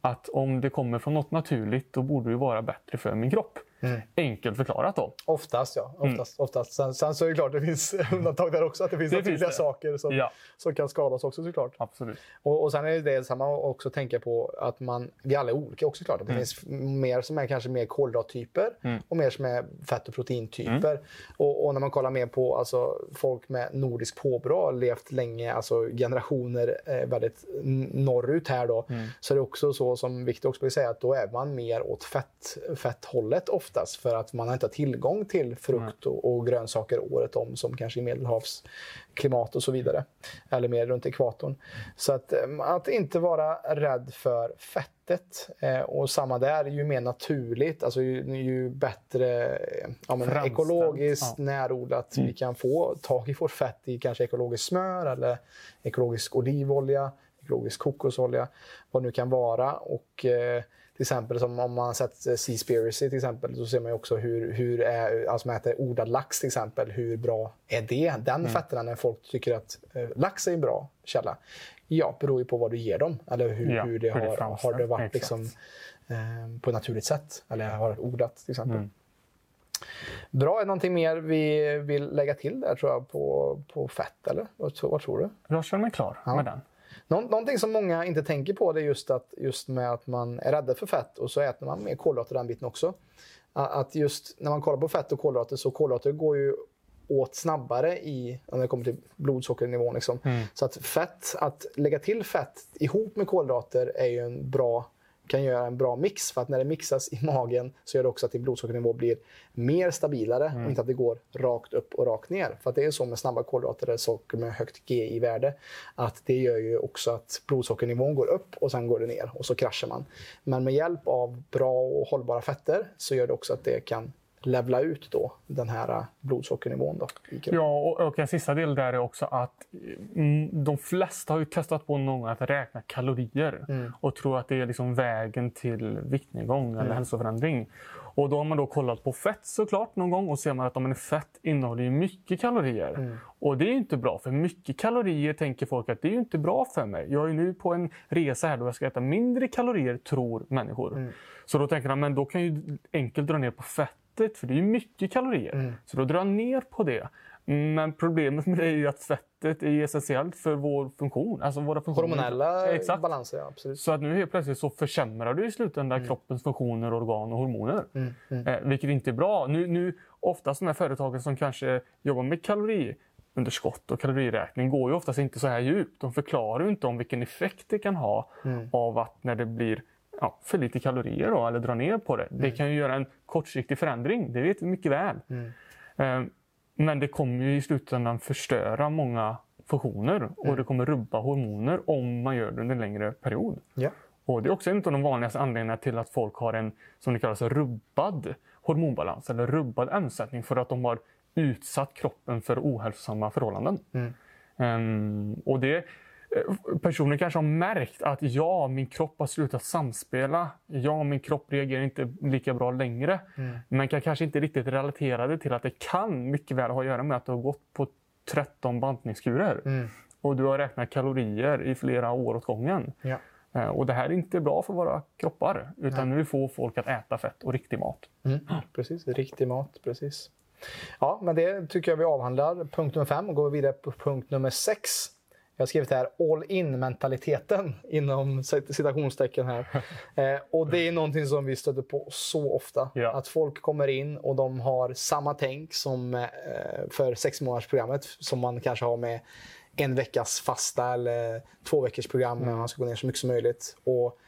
att om det kommer från något naturligt då borde det vara bättre för min kropp. Mm. Enkelt förklarat då. Oftast ja. Oftast, mm. oftast. Sen, sen, så är det klart det finns undantag där också. Att det finns det naturliga finns det. saker som, ja. som kan skadas också såklart. Absolut. Och, och sen är det samma också att tänka på att man, vi alla är olika också klart. Det mm. finns mer som är kanske mer kolhydrattyper mm. och mer som är fett och proteintyper. Mm. Och, och, när man kollar mer på alltså, folk med nordisk påbrå, levt länge, alltså generationer eh, väldigt norrut här då. Mm. Så är det också så som Viktor också vill säga att då är man mer åt fett, fetthållet ofta oftast för att man inte har tillgång till frukt och, och grönsaker året om som kanske i medelhavsklimat och så vidare. Eller mer runt ekvatorn. Så att, eh, att inte vara rädd för fettet. Eh, och samma där, ju mer naturligt, alltså ju, ju bättre ja, men, ekologiskt ja. närodlat mm. vi kan få tag i vårt fett i kanske ekologiskt smör eller ekologisk olivolja ekologisk kokosolja, vad det nu kan vara. Och, eh, till exempel som om man har sett eh, Seaspiracy till exempel, så ser man också hur, hur är, alltså man äter odlad lax till exempel, hur bra är det? Den mm. fetterna när folk tycker att eh, lax är en bra källa. Ja, beror ju på vad du ger dem eller hur, ja, hur det hur har, har det varit liksom, eh, på ett naturligt sätt eller har odlat till exempel. Mm. Bra, är det någonting mer vi vill lägga till där tror jag på, på fett eller vad, vad tror du? Jag känner mig klar ja. med den. Nå någonting som många inte tänker på det är just, att, just med att man är rädda för fett och så äter man mer kolhydrater den biten också. Att just när man kollar på fett och kolhydrater så kolhydrater går ju åt snabbare i, när det kommer till blodsockernivån. Liksom. Mm. Så att fett, att lägga till fett ihop med kolhydrater är ju en bra kan göra en bra mix. För att när det mixas i magen så gör det också att din blodsockernivå blir mer stabilare mm. och inte att det går rakt upp och rakt ner. För att det är så med snabba kolhydrater eller socker med högt GI-värde att det gör ju också att blodsockernivån går upp och sen går det ner och så kraschar man. Men med hjälp av bra och hållbara fetter så gör det också att det kan levla ut då den här blodsockernivån. Då, ja, och, och en sista del där är också att mm, de flesta har ju testat på någon att räkna kalorier mm. och tror att det är liksom vägen till viktnedgång eller mm. hälsoförändring. Och då har man då kollat på fett såklart någon gång och ser man att om en fett innehåller ju mycket kalorier. Mm. Och det är inte bra, för mycket kalorier tänker folk att det är inte bra för mig. Jag är nu på en resa här då jag ska äta mindre kalorier, tror människor. Mm. Så då tänker man, men då kan jag ju enkelt dra ner på fett fettet, för det är mycket kalorier. Mm. Så då drar ner på det. Men problemet med det är ju att fettet är essentiellt för vår funktion. Alltså våra funktioner. Hormonella Exakt. balanser, ja. Absolut. Så att nu helt plötsligt så försämrar du i slutändan mm. kroppens funktioner, organ och hormoner. Mm. Mm. Eh, vilket inte är bra. Nu, nu, ofta de här företagen som kanske jobbar med kaloriunderskott och kaloriräkning går ju oftast inte så här djupt. De förklarar ju inte om vilken effekt det kan ha mm. av att när det blir ja, för lite kalorier då, eller dra ner på det. Mm. Det kan ju göra en kortsiktig förändring, det vet vi mycket väl. Mm. Eh, men det kommer ju i slutändan förstöra många funktioner och mm. det kommer rubba hormoner om man gör det under en längre period. Ja. Och Det är också en av de vanligaste anledningarna till att folk har en som det kallas rubbad hormonbalans eller rubbad ämnessättning för att de har utsatt kroppen för ohälsosamma förhållanden. Um, och det personen kanske har märkt att ja, min kropp har slutat samspela. Ja, min kropp reagerar inte lika bra längre. Mm. Men kan kanske inte riktigt relatera det till att det kan mycket väl ha att göra med att du har gått på 13 bantningskurer. Mm. Och du har räknat kalorier i flera år åt gången. Ja. Eh, och det här är inte bra för våra kroppar. Utan Nej. vi får folk att äta fett och riktig mat. Mm. Precis, riktig mat. Precis. Ja, men det tycker jag vi avhandlar. Punkt nummer fem och går vidare på punkt nummer sex. Jag har skrivit här all in-mentaliteten inom citationstecken här. Eh, och det är någonting som vi stöter på så ofta. Ja. Att folk kommer in och de har samma tänk som eh, för sexmånadersprogrammet som man kanske har med en veckas fasta eller två veckors program mm. när man ska gå ner så mycket som möjligt. Och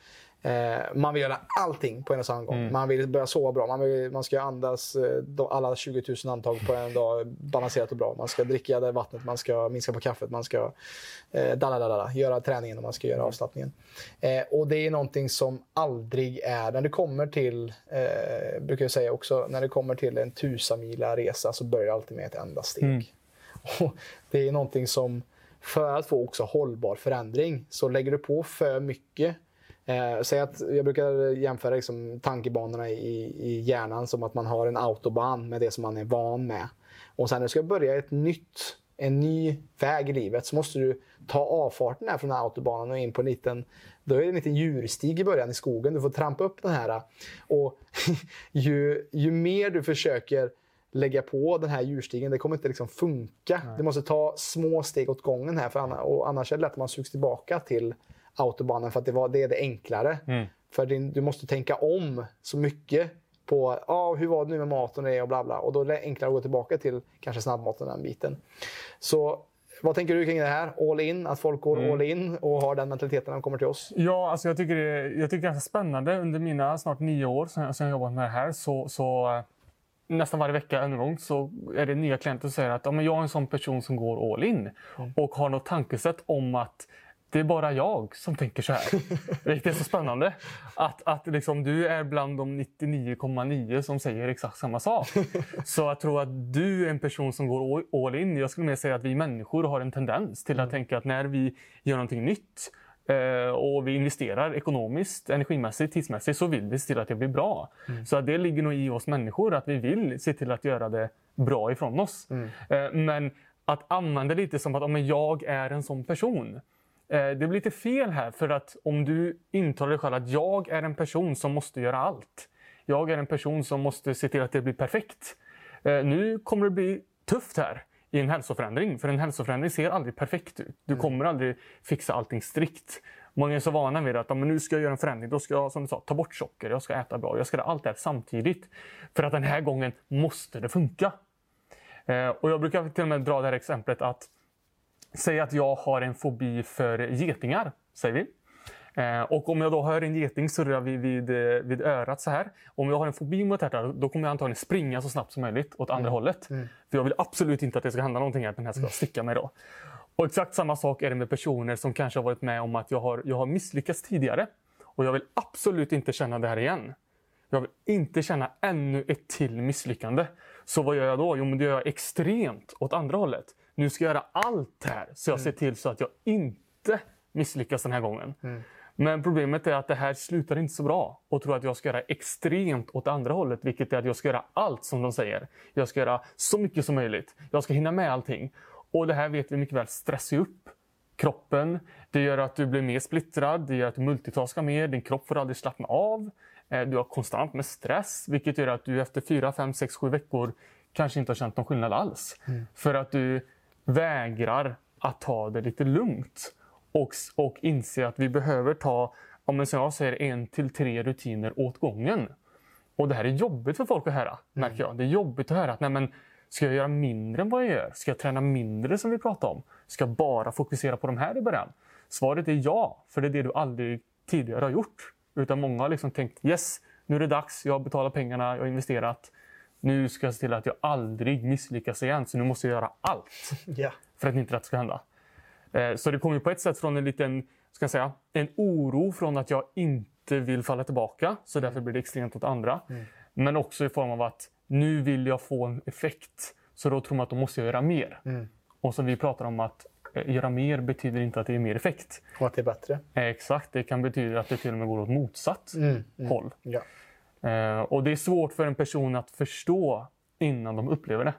man vill göra allting på en och samma gång. Mm. Man vill börja sova bra. Man, vill, man ska andas eh, alla 20 000 andetag på en dag balanserat och bra. Man ska dricka det vattnet, man ska minska på kaffet, man ska eh, daladala, göra träningen och man ska göra mm. avslappningen. Eh, och det är någonting som aldrig är... När det kommer till, eh, brukar jag säga också, när det kommer till en tusamila resa så börjar det alltid med ett enda steg. Mm. Och det är någonting som, för att få också hållbar förändring, så lägger du på för mycket Eh, säg att jag brukar jämföra liksom, tankebanorna i, i hjärnan som att man har en autobahn med det som man är van med. Och sen när du ska börja ett nytt, en ny väg i livet så måste du ta avfarten här från den här autobanan och in på en liten då är det en liten djurstig i början i skogen. Du får trampa upp den här. Och ju, ju mer du försöker lägga på den här djurstigen, det kommer inte liksom funka. Nej. Du måste ta små steg åt gången här, för annars, och annars är det lätt att man sugs tillbaka till autobanen för att det, var, det är det enklare. Mm. För din, du måste tänka om så mycket på ah, hur var det nu med maten och, och bla bla. Och då är det enklare att gå tillbaka till kanske snabbmaten den biten. Så Vad tänker du kring det här? All in, att folk går mm. all in och har den mentaliteten när de kommer till oss? Ja, alltså jag tycker det, jag tycker det är ganska spännande. Under mina snart nio år som jag, som jag jobbat med det här så, så eh, nästan varje vecka en gång så är det nya klienter som säger att ja, men jag är en sån person som går all in mm. och har något tankesätt om att det är bara jag som tänker så här. Det är så spännande. Att, att liksom, du är bland de 99,9 som säger exakt samma sak. Så jag tror att du är en person som går all in. Jag skulle mer säga att vi människor har en tendens till att mm. tänka att när vi gör någonting nytt eh, och vi investerar ekonomiskt, energimässigt, tidsmässigt så vill vi se till att det blir bra. Mm. Så att det ligger nog i oss människor att vi vill se till att göra det bra ifrån oss. Mm. Eh, men att använda det lite som att om jag är en sån person. Eh, det blir lite fel här för att om du intalar dig själv att jag är en person som måste göra allt. Jag är en person som måste se till att det blir perfekt. Eh, nu kommer det bli tufft här i en hälsoförändring. För en hälsoförändring ser aldrig perfekt ut. Du mm. kommer aldrig fixa allting strikt. Många är så vana vid att men nu ska jag göra en förändring. Då ska jag som du sa, ta bort socker, jag ska äta bra, jag ska göra allt det här samtidigt. För att den här gången måste det funka. Eh, och Jag brukar till och med dra det här exemplet att Säg att jag har en fobi för getingar, säger vi. Eh, och om jag då hör en geting surra vid, vid, eh, vid örat så här. Om jag har en fobi mot detta, då kommer jag antagligen springa så snabbt som möjligt åt andra mm. hållet. Mm. För jag vill absolut inte att det ska hända någonting, att den här ska sticka mig då. Och exakt samma sak är det med personer som kanske har varit med om att jag har, jag har misslyckats tidigare. Och jag vill absolut inte känna det här igen. Jag vill inte känna ännu ett till misslyckande. Så vad gör jag då? Jo, men det gör jag extremt åt andra hållet nu ska jag göra allt här så jag mm. ser till så att jag inte misslyckas den här gången. Mm. Men problemet är att det här slutar inte så bra och tror att jag ska göra extremt åt andra hållet, vilket är att jag ska göra allt som de säger. Jag ska göra så mycket som möjligt. Jag ska hinna med allting. Och det här vet vi mycket väl stressar upp kroppen. Det gör att du blir mer splittrad, det gör att du multitaskar mer, din kropp får aldrig slappna av. Eh, du har konstant med stress, vilket gör att du efter 4, 5, 6, 7 veckor kanske inte har känt någon skillnad alls. Mm. För att du vägrar att ta det lite lugnt och, och inser att vi behöver ta, om som jag säger, en till tre rutiner åt gången. Och det här är jobbigt för folk att höra, mm. märker jag. Det är jobbigt att höra att nej, men, ska jag göra mindre än vad jag gör? Ska jag träna mindre som vi pratade om? Ska jag bara fokusera på de här i början? Svaret är ja, för det är det du aldrig tidigare har gjort. Utan många har liksom tänkt yes, nu är det dags, jag har betalat pengarna, jag har investerat. Nu ska jag se till att jag aldrig misslyckas igen, så nu måste jag göra allt yeah. för att inte det ska hända. Eh, så det kommer på ett sätt från en liten ska jag säga, en oro från att jag inte vill falla tillbaka, så därför blir det extremt åt andra. Mm. Men också i form av att nu vill jag få en effekt, så då tror man att då måste jag göra mer. Mm. Och som vi pratar om att eh, göra mer betyder inte att det är mer effekt. Och att det är bättre. Eh, exakt, det kan betyda att det till och med går åt motsatt mm. mm. håll. Ja. Eh, och det är svårt för en person att förstå innan de upplever det.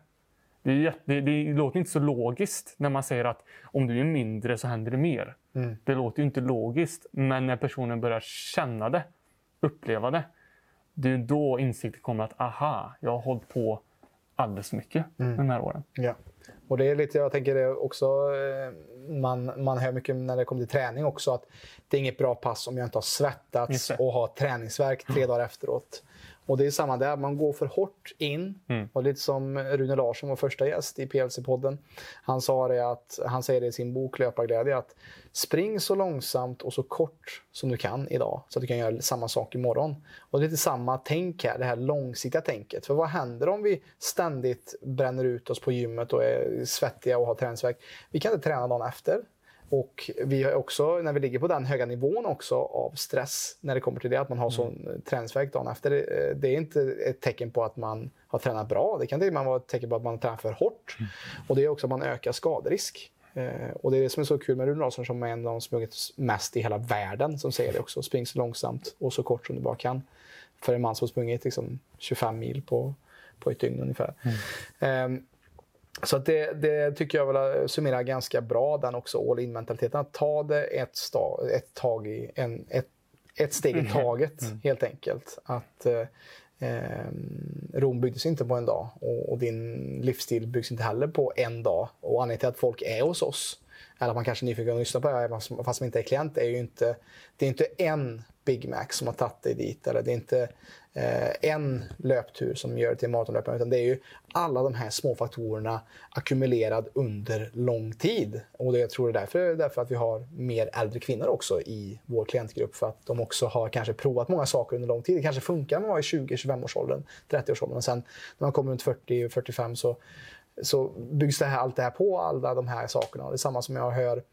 Det, är, det, det låter inte så logiskt när man säger att om du är mindre så händer det mer. Mm. Det låter ju inte logiskt, men när personen börjar känna det, uppleva det, det är då insikten kommer att aha, jag har hållit på alldeles för mycket mm. de här åren. Ja. Och det är lite, jag tänker det också, eh, man, man hör mycket när det kommer till träning också att det är inget bra pass om jag inte har svettats och har träningsverk tre dagar efteråt. Och det är samma där, man går för hårt in. Mm. Och lite som Rune Larsson, vår första gäst i PLC-podden. Han, sa det att, han säger det i sin bok Löparglädje att spring så långsamt och så kort som du kan idag så att du kan göra samma sak imorgon. Och det är lite samma tänk här, det här långsiktiga tänket. För vad händer om vi ständigt bränner ut oss på gymmet och är svettiga och har träningsvärk? Vi kan inte träna dagen efter. Och vi har också, när vi ligger på den höga nivån också av stress när det kommer till det, att man har mm. sån träningsvärk dagen efter. Eh, det är inte ett tecken på att man har tränat bra. Det kan till vara ett tecken på att man har tränat för hårt. Mm. Och det är också att man ökar skaderisk. Eh, och det är det som är så kul med Rune Larsson som är en av de sprungit mest i hela världen som säger det också. Spring så långsamt och så kort som du bara kan. För en man som har sprungit liksom 25 mil på, på ett dygn ungefär. Mm. Um, så det, det, tycker jag väl summerar ganska bra den också, all in-mentaliteten. Att ta det ett, sta, ett, tag i, en, ett, ett steg i mm. taget mm. helt enkelt. Att eh, ehm, Rom byggdes inte på en dag och, och, din livsstil byggs inte heller på en dag. Och anledningen till att folk är hos oss, eller att man kanche är nyfiken och lyssnar på det fast man inte är klient, är ju inte, det är inte en Big Mac som har tagit dig dit. Eller det är inte eh, en löptur som gör det till maratonlöpare. Utan det är ju alla de här små faktorerna ackumulerad under lång tid. Och det, jag tror det är därför, därför att vi har mer äldre kvinnor också i vår klientgrupp. För att de också har kanske provat många saker under lång tid. Det kanske funkar när man var i 20-25-årsåldern, 30-årsåldern. Och sen när man kommer runt 40-45 så, så byggs det här, allt det här på, alla de här sakerna. Det är samma som jag hör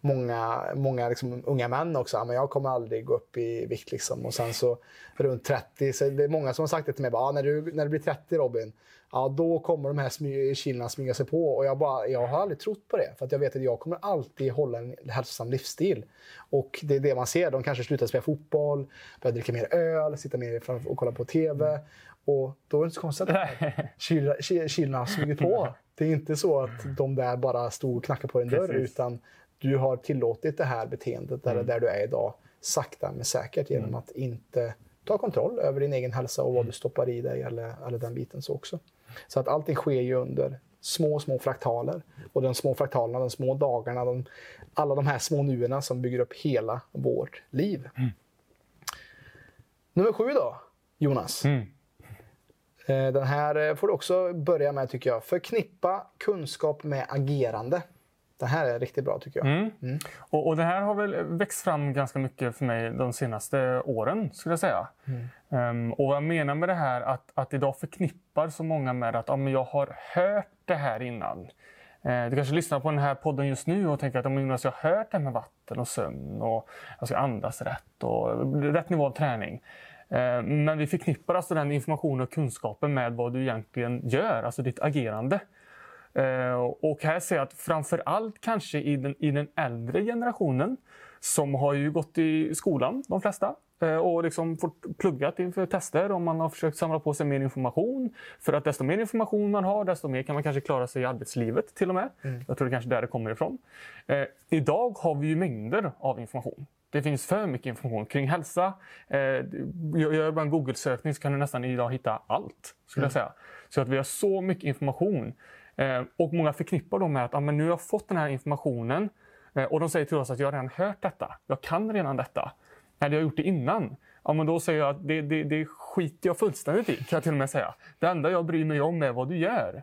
många, många liksom unga män också. Men jag kommer aldrig gå upp i vikt. Liksom. Och sen så runt 30, så det är många som har sagt det till mig. Bara, ah, när, du, när du blir 30 Robin, ja, då kommer de här smy, killarna smyga sig på. Och jag, bara, jag har aldrig trott på det. För jag vet att jag kommer alltid hålla en hälsosam livsstil. Och det är det man ser. De kanske slutar spela fotboll, börjar dricka mer öl, sitta mer och kolla på TV. Och då är det inte så konstigt att har smugit på. Det är inte så att de där bara stod och knackade på en dörr. Precis. Utan du har tillåtit det här beteendet där, mm. där du är idag sakta men säkert genom mm. att inte ta kontroll över din egen hälsa och vad mm. du stoppar i dig eller, eller den biten så också. Så att allting sker ju under små, små fraktaler. Och de små fraktalerna, de små dagarna, de, alla de här små nuerna som bygger upp hela vårt liv. Mm. Nummer sju då, Jonas. Mm. Eh, den här får du också börja med tycker jag. Förknippa kunskap med agerande. Det här är riktigt bra tycker jag. Mm. Mm. Och, och, det här har väl växt fram ganska mycket för mig de senaste åren skulle jag säga. Um, och vad jag menar med det här att, att idag förknippar så många med att ja, men jag har hört det här innan. Uh, du kanske lyssnar på den här podden just nu och tänker att om jag har hört det här med vatten och sömn och jag ska andas rätt och rätt nivå av träning. Uh, men vi förknippar alltså den informationen och kunskapen med vad du egentligen gör, alltså ditt agerande. Eh, och här ser jag att framför allt kanske i den, i den äldre generationen som har ju gått i skolan, de flesta, eh, och liksom fått pluggat inför tester och man har försökt samla på sig mer information. För att desto mer information man har, desto mer kan man kanske klara sig i arbetslivet till och med. Mm. Jag tror det kanske är där det kommer ifrån. Eh, idag har vi ju mängder av information. Det finns för mycket information kring hälsa. Eh, gör bara en Google-sökning så kan du nästan idag hitta allt. skulle mm. jag säga. Så att vi har så mycket information. Eh, och många förknippar då med att ah, men nu har jag fått den här informationen eh, och de säger till oss att jag har redan hört detta. Jag kan redan detta. Eller jag har gjort det innan. Ja, men då säger jag att det, det, det skiter jag fullständigt i, kan jag till och med säga. Det enda jag bryr mig om är vad du gör.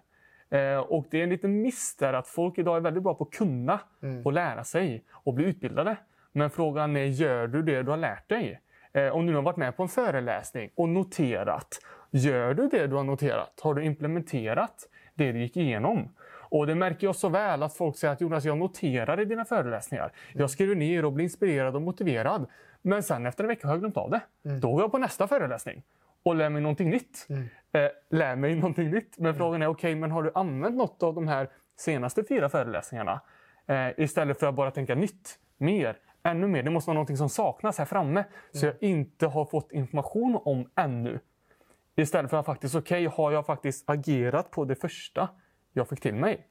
Eh, och det är en liten miss där att folk idag är väldigt bra på att kunna mm. och lära sig och bli utbildade. Men frågan är, gör du det du har lärt dig? Eh, om du har varit med på en föreläsning och noterat, gör du det du har noterat? Har du implementerat? Det du gick igenom. Och det märker jag så väl att folk säger att Jonas, jag noterar i dina föreläsningar. Jag skriver ner och blir inspirerad och motiverad. Men sen efter en vecka har jag glömt av det. Mm. Då går jag på nästa föreläsning och lär mig någonting nytt. Mm. Eh, lär mig någonting nytt. Men mm. frågan är, okej, okay, men har du använt något av de här senaste fyra föreläsningarna? Eh, istället för att bara tänka nytt, mer, ännu mer. Det måste vara någonting som saknas här framme. Så mm. jag inte har fått information om ännu. Istället för att faktiskt, okej, okay, har jag faktiskt agerat på det första jag fick till mig?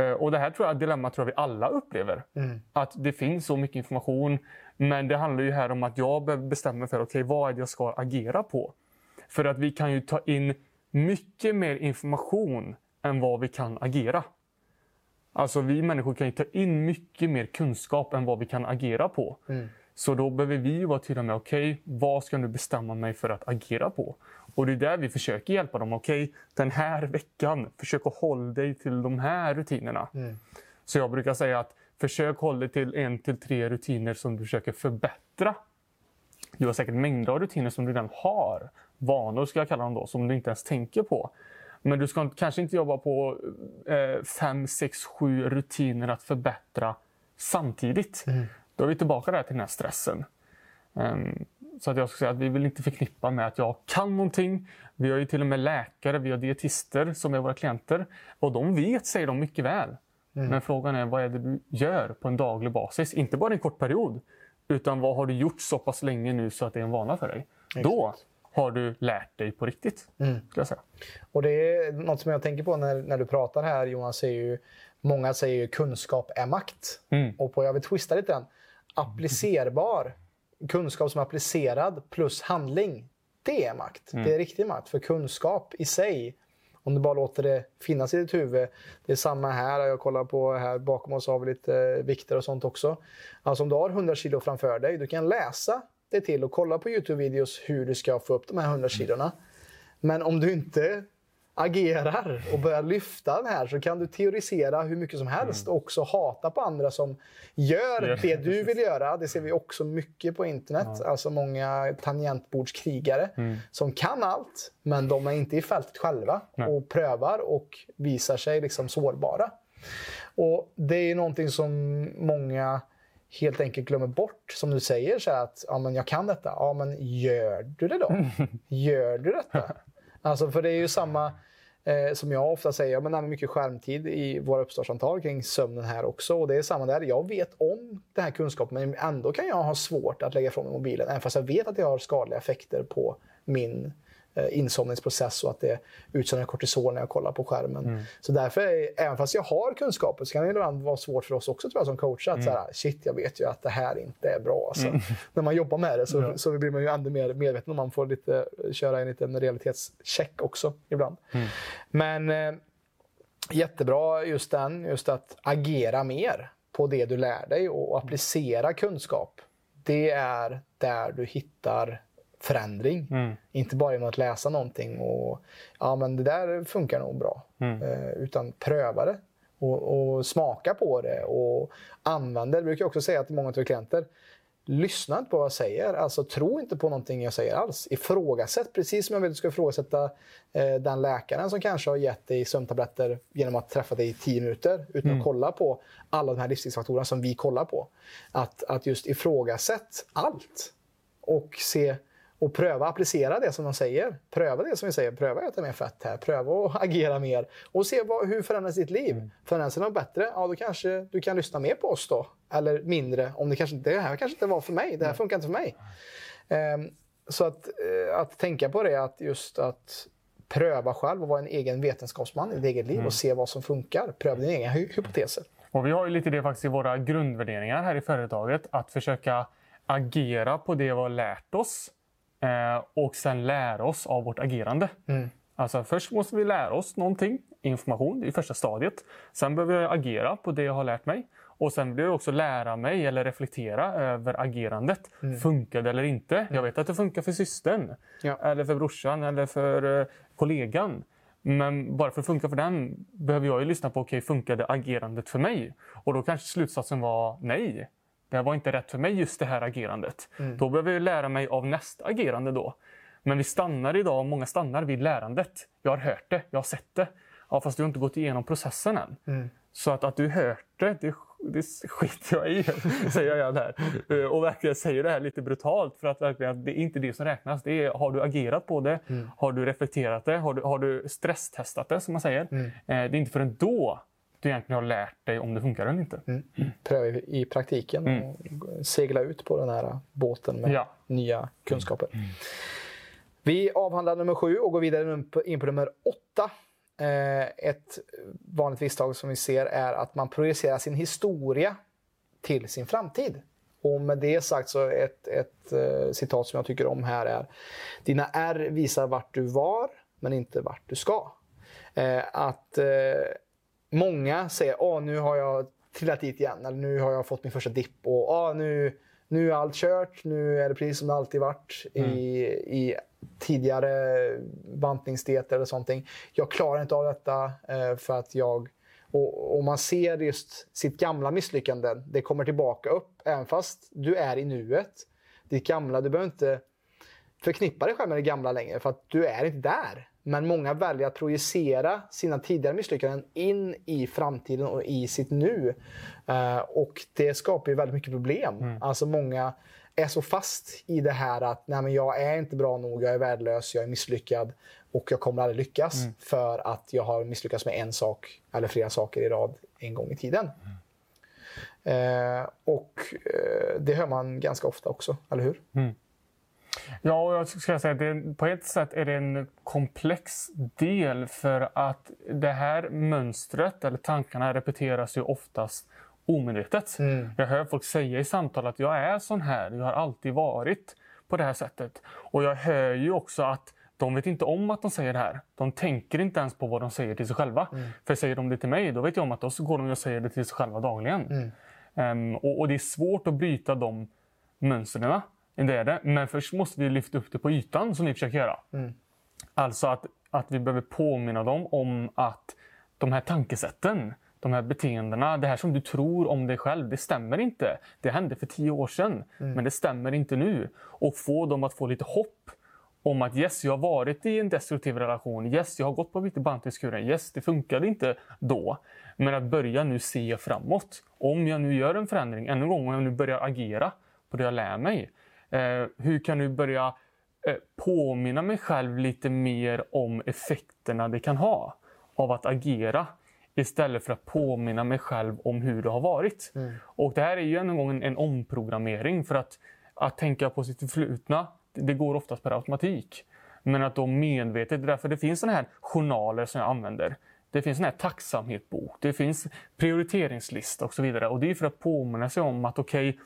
Uh, och det här tror jag dilemma tror jag vi alla upplever. Mm. Att det finns så mycket information. Men det handlar ju här om att jag bestämmer för, okay, vad är det jag ska agera på? För att vi kan ju ta in mycket mer information än vad vi kan agera. Alltså vi människor kan ju ta in mycket mer kunskap än vad vi kan agera på. Mm. Så då behöver vi vara tydliga med, okej, okay, vad ska du bestämma mig för att agera på? Och det är där vi försöker hjälpa dem. Okej, okay, den här veckan, försök att hålla dig till de här rutinerna. Mm. Så jag brukar säga att försök hålla dig till en till tre rutiner som du försöker förbättra. Du har säkert mängder av rutiner som du redan har. Vanor ska jag kalla dem då, som du inte ens tänker på. Men du ska kanske inte jobba på eh, fem, sex, sju rutiner att förbättra samtidigt. Mm. Då är vi tillbaka där till den här stressen. Um, så att jag skulle säga att vi vill inte förknippa med att jag kan någonting. Vi har ju till och med läkare, vi har dietister som är våra klienter. Och de vet, säger de, mycket väl. Mm. Men frågan är vad är det du gör på en daglig basis? Inte bara en kort period. Utan vad har du gjort så pass länge nu så att det är en vana för dig? Exakt. Då har du lärt dig på riktigt. Mm. jag säga. Och det är något som jag tänker på när, när du pratar här Jonas. Är ju, många säger ju kunskap är makt. Mm. Och på, jag vill twista lite den. Applicerbar kunskap som är applicerad plus handling, det är makt. Mm. Det är riktig makt. För kunskap i sig, om du bara låter det finnas i ditt huvud. Det är samma här. Jag kollar på här bakom oss har vi lite eh, vikter och sånt också. Alltså om du har 100 kilo framför dig, du kan läsa dig till att kolla på Youtube-videos hur du ska få upp de här 100 kilona. Men om du inte agerar och börjar lyfta den här så kan du teorisera hur mycket som helst och också hata på andra som gör det du vill göra. Det ser vi också mycket på internet. Alltså många tangentbordskrigare mm. som kan allt, men de är inte i fältet själva och prövar och visar sig liksom sårbara. Och Det är någonting som många helt enkelt glömmer bort. Som du säger, så att ja, men jag kan detta. Ja, men gör du det då? gör du detta? Alltså, för det är ju samma eh, som jag ofta säger, jag använder mycket skärmtid i våra uppstartsamtal kring sömnen här också. Och det är samma där. Jag vet om den här kunskapen, men ändå kan jag ha svårt att lägga ifrån mig mobilen. Även fast jag vet att det har skadliga effekter på min Eh, insomningsprocess och att det utsöndrar kortisol när jag kollar på skärmen. Mm. Så därför, även fast jag har kunskaper, så kan det ibland vara svårt för oss också tror jag, som coacher att mm. så shit, jag vet ju att det här inte är bra. Alltså. Mm. När man jobbar med det så, ja. så blir man ju ännu mer medveten om man får lite, köra en liten realitetscheck också ibland. Mm. Men eh, jättebra just den, just att agera mer på det du lär dig och applicera kunskap. Det är där du hittar förändring. Mm. Inte bara genom att läsa någonting och ja men det där funkar nog bra. Mm. Eh, utan pröva det och, och, smaka på det och använda det. Jag brukar också säga till många av klienter Lyssna inte på vad jag säger. Alltså tro inte på någonting jag säger alls. Ifrågasätt, precis som jag vill att du ska ifrågasätta eh, den läkaren som kanske har gett dig sömntabletter genom att träffa dig i tio minuter utan mm. att kolla på alla de här livsstilsfaktorerna som vi kollar på. Att, att just ifrågasätt allt och se och pröva applicera det som de säger. Pröva det som vi säger. Pröva att äta mer fett här. Pröva att agera mer. Och se vad, hur förändras ditt liv. Mm. Förändras det något bättre? Ja, då kanske du kan lyssna mer på oss då. Eller mindre. Om det, kanske, det här kanske inte var för mig. Det här funkar inte för mig. Um, så att, uh, att tänka på det, att just att pröva själv och vara en egen vetenskapsman i ditt eget liv mm. och se vad som funkar. Pröva dina egna hy hypoteser. Och vi har ju lite det faktiskt i våra grundvärderingar här i företaget. Att försöka agera på det vi har lärt oss och sen lära oss av vårt agerande. Mm. Alltså först måste vi lära oss någonting, information i första stadiet. Sen behöver jag agera på det jag har lärt mig. Och sen behöver jag också lära mig eller reflektera över agerandet. Mm. Funkar det eller inte? Mm. Jag vet att det funkar för systern, ja. eller för brorsan eller för uh, kollegan. Men bara för att funka för den behöver jag ju lyssna på, okej, okay, funkade agerandet för mig? Och då kanske slutsatsen var nej det var inte rätt för mig just det här agerandet. Mm. Då behöver jag lära mig av nästa agerande då. Men vi stannar idag, många stannar vid lärandet. Jag har hört det, jag har sett det. Ja, fast du har inte gått igenom processen än. Mm. Så att, att du hört det, det, det skiter jag i, säger jag där. Eh, och verkligen säger det här lite brutalt för att verkligen, det är inte det som räknas. Det är, har du agerat på det? Mm. Har du reflekterat det? Har du, har du stresstestat det, som man säger? Mm. Eh, det är inte förrän då du egentligen har lärt dig om det funkar eller inte. Mm. Pröva i praktiken mm. och segla ut på den här båten med ja. nya kunskaper. Mm. Vi avhandlar nummer sju och går vidare in på nummer åtta. Eh, ett vanligt misstag som vi ser är att man projicerar sin historia till sin framtid. Och med det sagt så ett, ett uh, citat som jag tycker om här är Dina R visar vart du var, men inte vart du ska. Uh, att många säger att nu har jag trillat dit igen, eller nu har jag fått min första dipp och ah, nu, nu är allt kört, nu är det precis som det alltid varit mm. i, i tidigare bantningsdieter eller sånt. Jag klarar inte av detta eh, för att jag... Och, och, man ser just sitt gamla misslyckande, det kommer tillbaka upp även fast du är i nuet. Ditt gamla, du behöver inte förknippa dig själv med det gamla längre för att du är inte där. Men många väljer att projicera sina tidigare misslyckanden in i framtiden och i sitt nu. Uh, och det skapar ju väldigt mycket problem. Mm. Alltså många är så fast i det här att Nej, men jag är inte bra nog, jag är värdelös, jag är misslyckad och jag kommer aldrig lyckas mm. för att jag har misslyckats med en sak eller flera saker i rad en gång i tiden. Mm. Uh, och uh, det hör man ganska ofta också, eller hur? Mm. Ja, och jag skulle säga att det, på ett sätt är det en komplex del för att det här mönstret eller tankarna repeteras ju oftast omedvetet. Mm. Jag hör folk säga i samtal att jag är sån här, jag har alltid varit på det här sättet. Och jag hör ju också att de vet inte om att de säger det här. De tänker inte ens på vad de säger till sig själva. Mm. För säger de det till mig, då vet jag om att då går de och säger det till sig själva dagligen. Mm. Um, och, och, det är svårt att bryta de mönstren. Det är det. Men först måste vi lyfta upp det på ytan som vi försöker göra. Mm. Alltså att, att vi behöver påminna dem om att de här tankesätten, de här beteendena, det här som du tror om dig själv, det stämmer inte. Det hände för tio år sedan, men det stämmer inte nu. Och få dem att få lite hopp om att yes, jag har varit i en destruktiv relation. Yes, jag har gått på Vittebantiskuren. Yes, det funkade inte då. Men att börja nu se framåt. Om jag nu gör en förändring, ännu en gång, om jag nu börjar agera på det jag lär mig. Eh, hur kan du börja eh, påminna mig själv lite mer om effekterna det kan ha av att agera istället för att påminna mig själv om hur det har varit. Mm. Och Det här är ju en gång en, en omprogrammering för att, att tänka på sitt förflutna det går oftast per automatik. Men att då medvetet, därför det finns såna här journaler som jag använder. Det finns en här tacksamhetsbok, det finns prioriteringslista och så vidare. Och det är för att påminna sig om att okej, okay,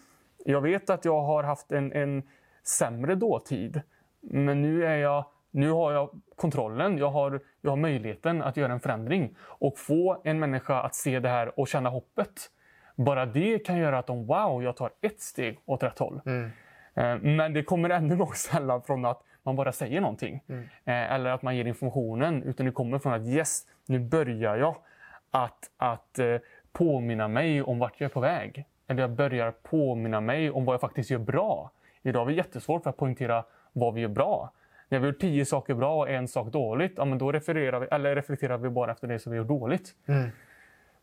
jag vet att jag har haft en, en sämre dåtid. Men nu, är jag, nu har jag kontrollen, jag har, jag har möjligheten att göra en förändring. Och få en människa att se det här och känna hoppet. Bara det kan göra att de, wow, jag tar ett steg åt rätt håll. Mm. Eh, men det kommer ännu gång sällan från att man bara säger någonting. Mm. Eh, eller att man ger informationen. Utan det kommer från att yes, nu börjar jag att, att eh, påminna mig om vart jag är på väg. Eller jag börjar påminna mig om vad jag faktiskt gör bra. Idag är det jättesvårt för att poängtera vad vi gör bra. När vi gör tio saker bra och en sak dåligt, ja, men då refererar vi, eller reflekterar vi bara efter det som vi gör dåligt. Mm.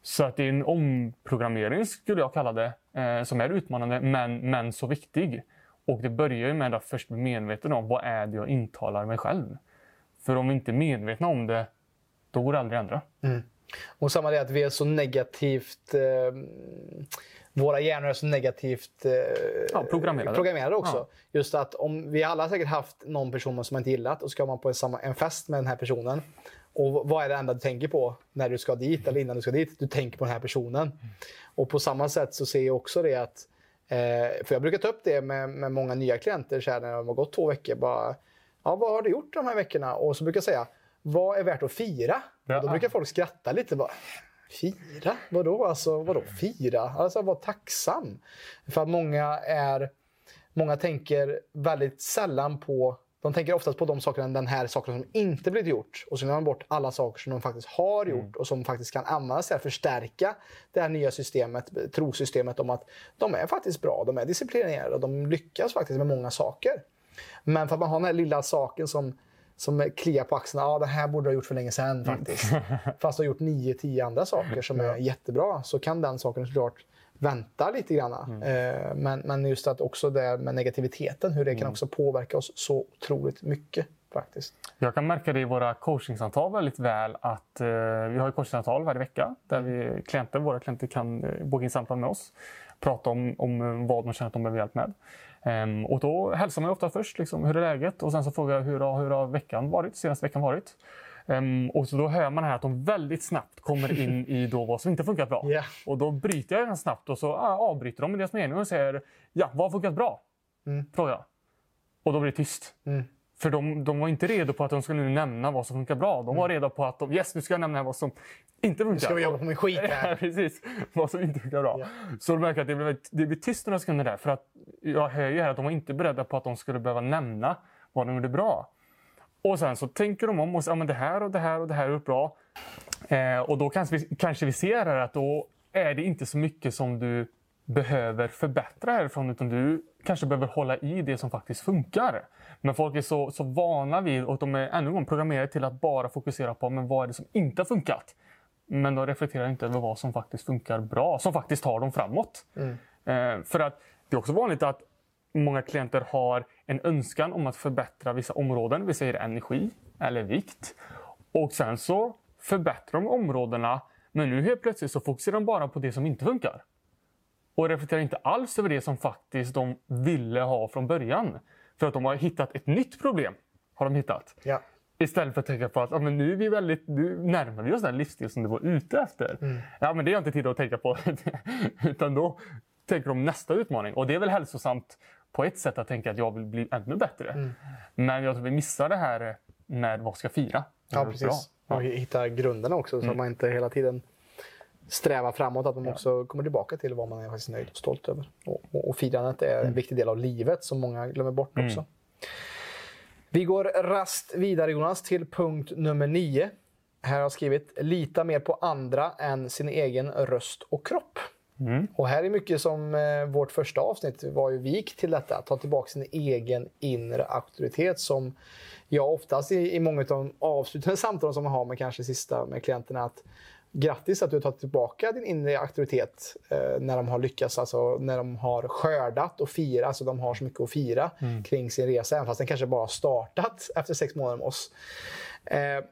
Så att det är en omprogrammering skulle jag kalla det, eh, som är utmanande men, men så viktig. Och det börjar ju med att först bli medveten om vad är det jag intalar mig själv. För om vi inte är medvetna om det, då går det aldrig att ändra. Mm. Och samma det att vi är så negativt... Eh, våra hjärnor är så negativt eh, ja, programmerade. programmerade också. Ja. Just att om vi alla har säkert haft någon person som man inte gillat och ska man på en, samma, en fest med den här personen. Och vad är det enda du tänker på när du ska dit eller innan du ska dit? Du tänker på den här personen. Mm. Och på samma sätt så ser jag också det att Eh, för jag brukar ta upp det med, med många nya klienter så här, när de har gått två veckor. Bara, ja, vad har du gjort de här veckorna? Och så brukar jag säga, vad är värt att fira? Ja. då brukar folk skratta lite. Bara, fira? Vadå? Alltså, vadå fira? Alltså, var tacksam. För att många är... Många tänker väldigt sällan på de tänker oftast på de sakerna, den här saken som inte blivit gjort. Och så glömmer man bort alla saker som de faktiskt har gjort mm. och som faktiskt kan användas till att förstärka det här nya systemet, trosystemet om att de är faktiskt bra, de är disciplinerade och de lyckas faktiskt med många saker. Men för att man har den här lilla saken som, som kliar på axlarna, ja det här borde du ha gjort för länge sedan mm. faktiskt. Mm. Fast du har gjort nio, tio andra saker som är jättebra, så kan den saken såklart vänta lite grann. Mm. Eh, men, men just att också det med negativiteten, hur det mm. kan också påverka oss så otroligt mycket. Faktiskt. Jag kan märka det i våra coachingsamtal väldigt väl att eh, vi har coachingsamtal varje vecka där vi, klienter, våra klienter kan eh, boka in samtal med oss. Prata om, om vad de känner att de behöver hjälp med. Um, och då hälsar man ofta först, liksom, hur är läget? Och sen så frågar jag hur har, hur har veckan varit, senaste veckan varit? Um, och så då hör man här att de väldigt snabbt kommer in i då vad som inte funkat bra. Yeah. Och då bryter jag snabbt och så ah, avbryter de i deras mening och säger ja, vad har funkat bra? Mm. Frågar jag. Och då blir det tyst. Mm. För de, de, var inte redo på att de skulle nämna vad som funkar bra. De var mm. redo på att de, yes, nu ska jag nämna vad som inte funkar. Nu ska vi jobba på min skit här. ja, precis. Vad som inte funkar bra. Yeah. Så de märker att det blir, det blir tyst några sekunder där. För att jag hör ju här att de var inte beredda på att de skulle behöva nämna vad de gjorde bra. Och sen så tänker de om och säger att det här och det här och det här är bra. Eh, och då kanske vi, kanske vi ser här att då är det inte så mycket som du behöver förbättra härifrån utan du kanske behöver hålla i det som faktiskt funkar. Men folk är så, så vana vid och de är ännu en gång programmerade till att bara fokusera på men vad är det som inte har funkat. Men de reflekterar inte över vad som faktiskt funkar bra, som faktiskt tar dem framåt. Mm. Eh, för att det är också vanligt att många klienter har en önskan om att förbättra vissa områden. Vi säger energi eller vikt. Och sen så förbättrar de områdena. Men nu helt plötsligt så fokuserar de bara på det som inte funkar. Och reflekterar inte alls över det som faktiskt de ville ha från början. För att de har hittat ett nytt problem. Har de hittat. Ja. Istället för att tänka på att ja, men nu, är vi väldigt, nu närmar vi oss den livsstil som du var ute efter. Mm. Ja, men det har jag inte tid att tänka på. Utan då tänker de nästa utmaning. Och det är väl hälsosamt på ett sätt att tänka att jag vill bli ännu bättre. Mm. Men jag tror vi missar det här med vad ska fira. Ja, precis. Ja. Och hitta grunderna också så mm. man inte hela tiden sträva framåt, att man också kommer tillbaka till vad man är faktiskt nöjd och stolt över. Och, och, och firandet är en viktig del av livet som många glömmer bort också. Mm. Vi går rast vidare Jonas till punkt nummer nio. Här har jag skrivit “Lita mer på andra än sin egen röst och kropp”. Mm. Och här är mycket som eh, vårt första avsnitt var ju vik till detta. Ta tillbaka sin egen inre auktoritet som jag oftast i, i många av de avslutande samtalen som man har med kanske sista med klienterna att grattis att du har tagit tillbaka din inre auktoritet eh, när de har lyckats, alltså när de har skördat och firat. Alltså de har så mycket att fira mm. kring sin resa, även fast den kanske bara startat efter sex månader med oss. Eh,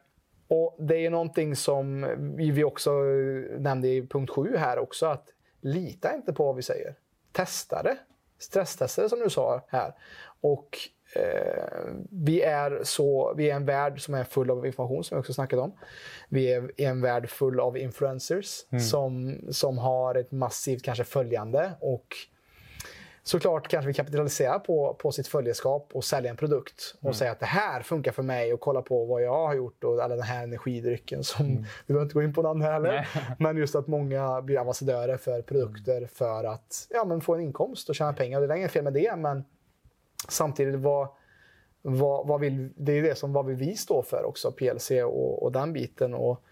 och Det är någonting som vi också nämnde i punkt 7 här också, att lita inte på vad vi säger. Testa det. Stresstesta det som du sa här. Och vi, är så, vi är en värld som är full av information, som vi också snackat om. Vi är en värld full av influencers mm. som, som har ett massivt kanske följande och såklart kanske vi kapitaliserar på, på sitt följeskap och sälja en produkt och mm. säga att det här funkar för mig och kolla på vad jag har gjort och alla den här energidrycken som, mm. vi behöver inte gå in på namn här heller, men just att många blir ambassadörer för produkter för att ja, men få en inkomst och tjäna pengar. Det är inget fel med det, men samtidigt vad, vad, vad vill, det är det som vad vill vi stå för också, PLC och, och den biten. Och,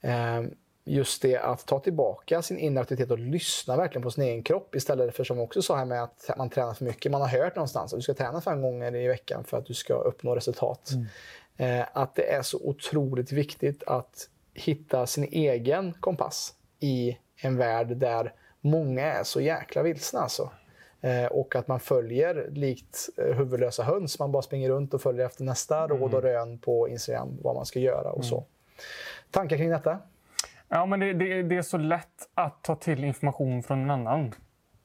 eh, just det att ta tillbaka sin inre aktivitet och lyssna verkligen på sin egen kropp istället för som vi också sa här med att man tränar för mycket. Man har hört någonstans att du ska träna fem gånger i veckan för att du ska uppnå resultat. Mm. Eh, att det är så otroligt viktigt att hitta sin egen kompass i en värld där många är så jäkla vilsna. Alltså. Eh, och att man följer likt eh, huvudlösa höns. Man bara springer runt och följer efter nästa mm. råd och rön på Instagram vad man ska göra och mm. så. Tankar kring detta? Ja, men det, det, det, är så lätt att ta till information från en annan.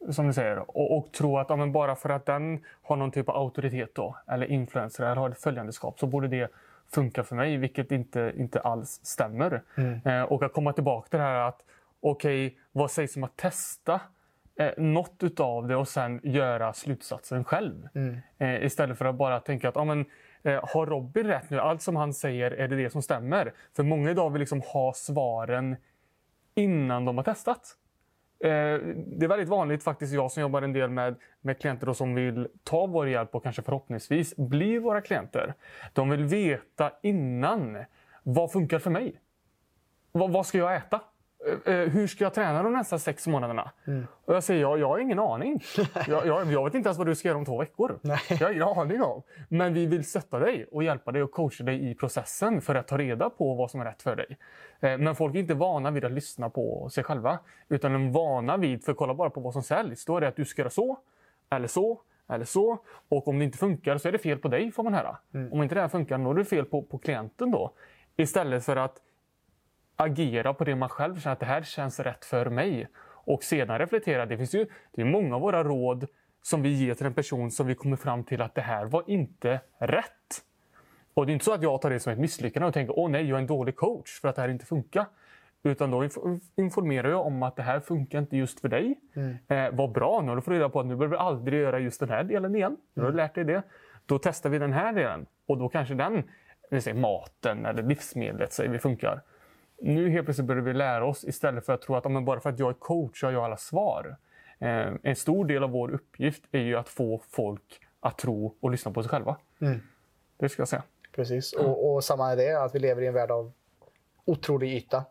Som du säger. Och, och tro att ja, bara för att den har någon typ av auktoritet då, eller influencer eller har ett följandeskap så borde det funka för mig, vilket inte, inte alls stämmer. Mm. Eh, och att komma tillbaka till det här att okej, okay, vad sägs om att testa eh, något utav det och sen göra slutsatsen själv. Mm. Eh, istället för att bara tänka att ja, men, Eh, har Robin rätt nu? Allt som han säger, är det det som stämmer? För många idag vill liksom ha svaren innan de har testat. Eh, det är väldigt vanligt, faktiskt jag som jobbar en del med, med klienter och som vill ta vår hjälp och kanske förhoppningsvis bli våra klienter. De vill veta innan, vad funkar för mig? vad, vad ska jag äta? Eh, eh, hur ska jag träna de nästa sex månaderna? Mm. Och jag säger, ja, jag har ingen aning. jag, jag, jag, vet inte ens vad du ska göra om två veckor. Nej. Jag har ingen aning om. Men vi vill stötta dig och hjälpa dig och coacha dig i processen för att ta reda på vad som är rätt för dig. Eh, men folk är inte vana vid att lyssna på sig själva. Utan de är vana vid, för kolla bara på vad som säljs. Då är det att du ska göra så, eller så, eller så. Och om det inte funkar så är det fel på dig, får man höra. Mm. Om inte det här funkar, då är det fel på, på klienten då. Istället för att agera på det man själv känner att det här känns rätt för mig. Och sedan reflektera. Det finns ju det är många av våra råd som vi ger till en person som vi kommer fram till att det här var inte rätt. Och det är inte så att jag tar det som ett misslyckande och tänker åh nej, jag är en dålig coach för att det här inte funkar. Utan då informerar jag om att det här funkar inte just för dig. Mm. Eh, vad bra, nu har du fått reda på att nu behöver du aldrig göra just den här delen igen. Nu har du lärt dig det. Då testar vi den här delen och då kanske den, vi säger maten eller livsmedlet säger vi funkar nu helt plötsligt börjar vi lära oss istället för att tro att men bara för att jag är coach så har jag alla svar. Eh, en stor del av vår uppgift är ju att få folk att tro och lyssna på sig själva. Mm. Det ska jag säga. Precis, och, och samma är det att vi lever i en värld av otrolig yta.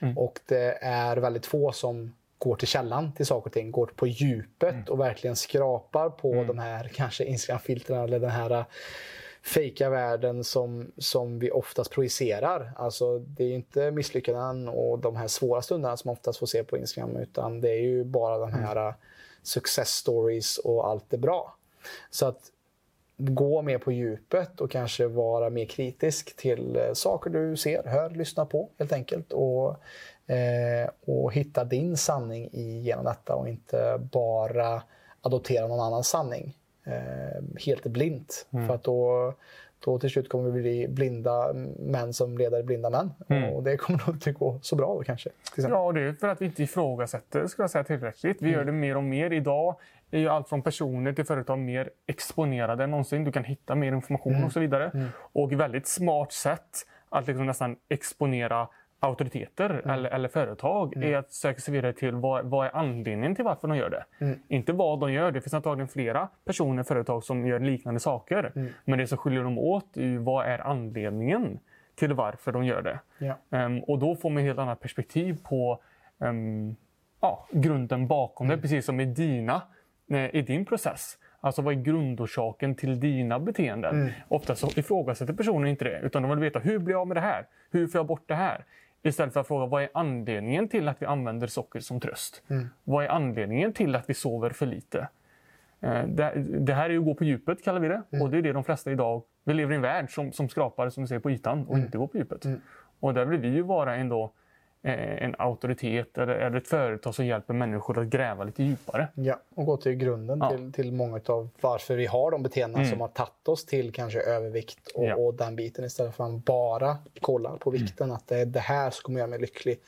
Mm. Och det är väldigt få som går till källan till saker och ting, går på djupet mm. och verkligen skrapar på mm. de här kanske Instagram-filtren eller den här fejka världen som, som vi oftast projicerar. Alltså, det är inte misslyckanden och de här svåra stunderna som man oftast får se på Instagram utan det är ju bara de här mm. success stories och allt är bra. Så att gå mer på djupet och kanske vara mer kritisk till eh, saker du ser, hör, lyssnar på helt enkelt. Och, eh, och hitta din sanning genom detta och inte bara adoptera någon annans sanning helt blint. Mm. För att då, då till slut kommer vi bli blinda män som leder blinda män. Mm. Och det kommer nog inte gå så bra då kanske. Ja, och det är för att vi inte ifrågasätter ska jag säga, tillräckligt. Vi mm. gör det mer och mer. Idag är ju allt från personer till företag mer exponerade än någonsin. Du kan hitta mer information mm. och så vidare. Mm. Och väldigt smart sätt att liksom nästan exponera auktoriteter mm. eller, eller, företag mm. är att söka sig vidare till vad, vad är anledningen till varför de gör det. Mm. Inte vad de gör. Det finns antagligen flera personer, företag som gör liknande saker. Mm. Men det som skiljer dem åt är vad är anledningen till varför de gör det. Ja. Um, och då får man ett helt annat perspektiv på um, ja, grunden bakom det. Mm. Precis som i, dina, eh, i din process. Alltså vad är grundorsaken till dina beteenden? Mm. Ofta så ifrågasätter personen inte det, utan de vill veta hur blir jag av med det här? Hur får jag bort det här? Istället för att fråga vad är anledningen till att vi använder socker som tröst? Mm. Vad är anledningen till att vi sover för lite? Eh, det, det, här är att gå på djupet kallar vi det. Mm. Och det är det de flesta idag... Vi lever i en värld som, som skrapar som vi ser på ytan och mm. inte går på djupet. Mm. Och där vill vi ju vara ändå en auktoritet eller, eller ett företag som hjälper människor att gräva lite djupare. Ja, och gå till grunden ja. till, till många av varför vi har de beteenden mm. som har tagit oss till kanske övervikt och, ja. och, den biten istället för att bara kolla på vikten. Mm. Att det är det här som kommer göra mig lycklig.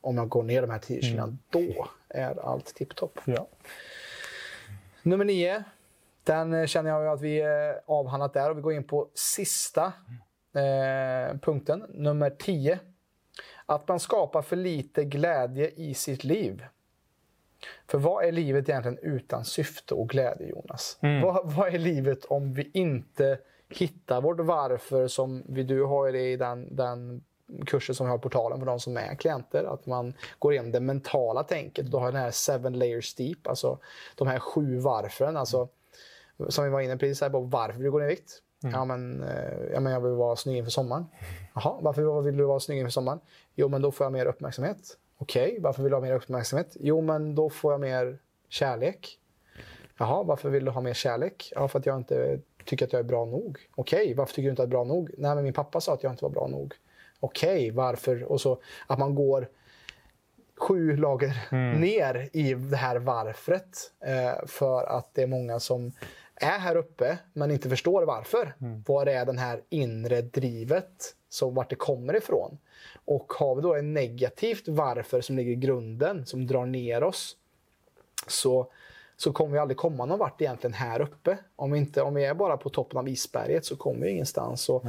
Om jag går ner de här 10 kilona, mm. då är allt tipptopp. Ja. Nummer nio. Den känner jag att vi avhandlat där och vi går in på sista eh, punkten. Nummer 10 att man skapar för lite glädje i sitt liv. För vad är livet egentligen utan syfte och glädje, Jonas? Mm. Vad, vad, är livet om vi inte hittar vårt varför som vi, du har det i den, den kursen som vi har på portalen för de som är klienter. Att man går igenom det mentala tänket. Då har den här seven layers deep, alltså de här sju varfren. Alltså, som vi var inne på, precis här, varför du går i vikt. Mm. Ja, men, eh, ja, men jag vill vara snygg inför sommaren. Jaha, varför vill du vara snygg inför sommaren? Jo, men då får jag mer uppmärksamhet. Okej, okay, varför vill du ha mer uppmärksamhet? Jo, men då får jag mer kärlek. Jaha, varför vill du ha mer kärlek? Ja, för att jag inte tycker att jag är bra nog. Okej, okay, varför tycker du inte att jag är bra nog? Nej, men min pappa sa att jag inte var bra nog. Okej, okay, varför? Och så att man går sju lager mm. ner i det här varfret. Eh, för att det är många som är här uppe men inte förstår varför. Mm. Vad är den här inre drivet, så vart det kommer ifrån. Och har vi då en negativt varför som ligger i grunden, som drar ner oss, så, så kommer vi aldrig komma någon vart egentligen här uppe. Om vi, inte, om vi är bara på toppen av isberget så kommer vi ingenstans. Och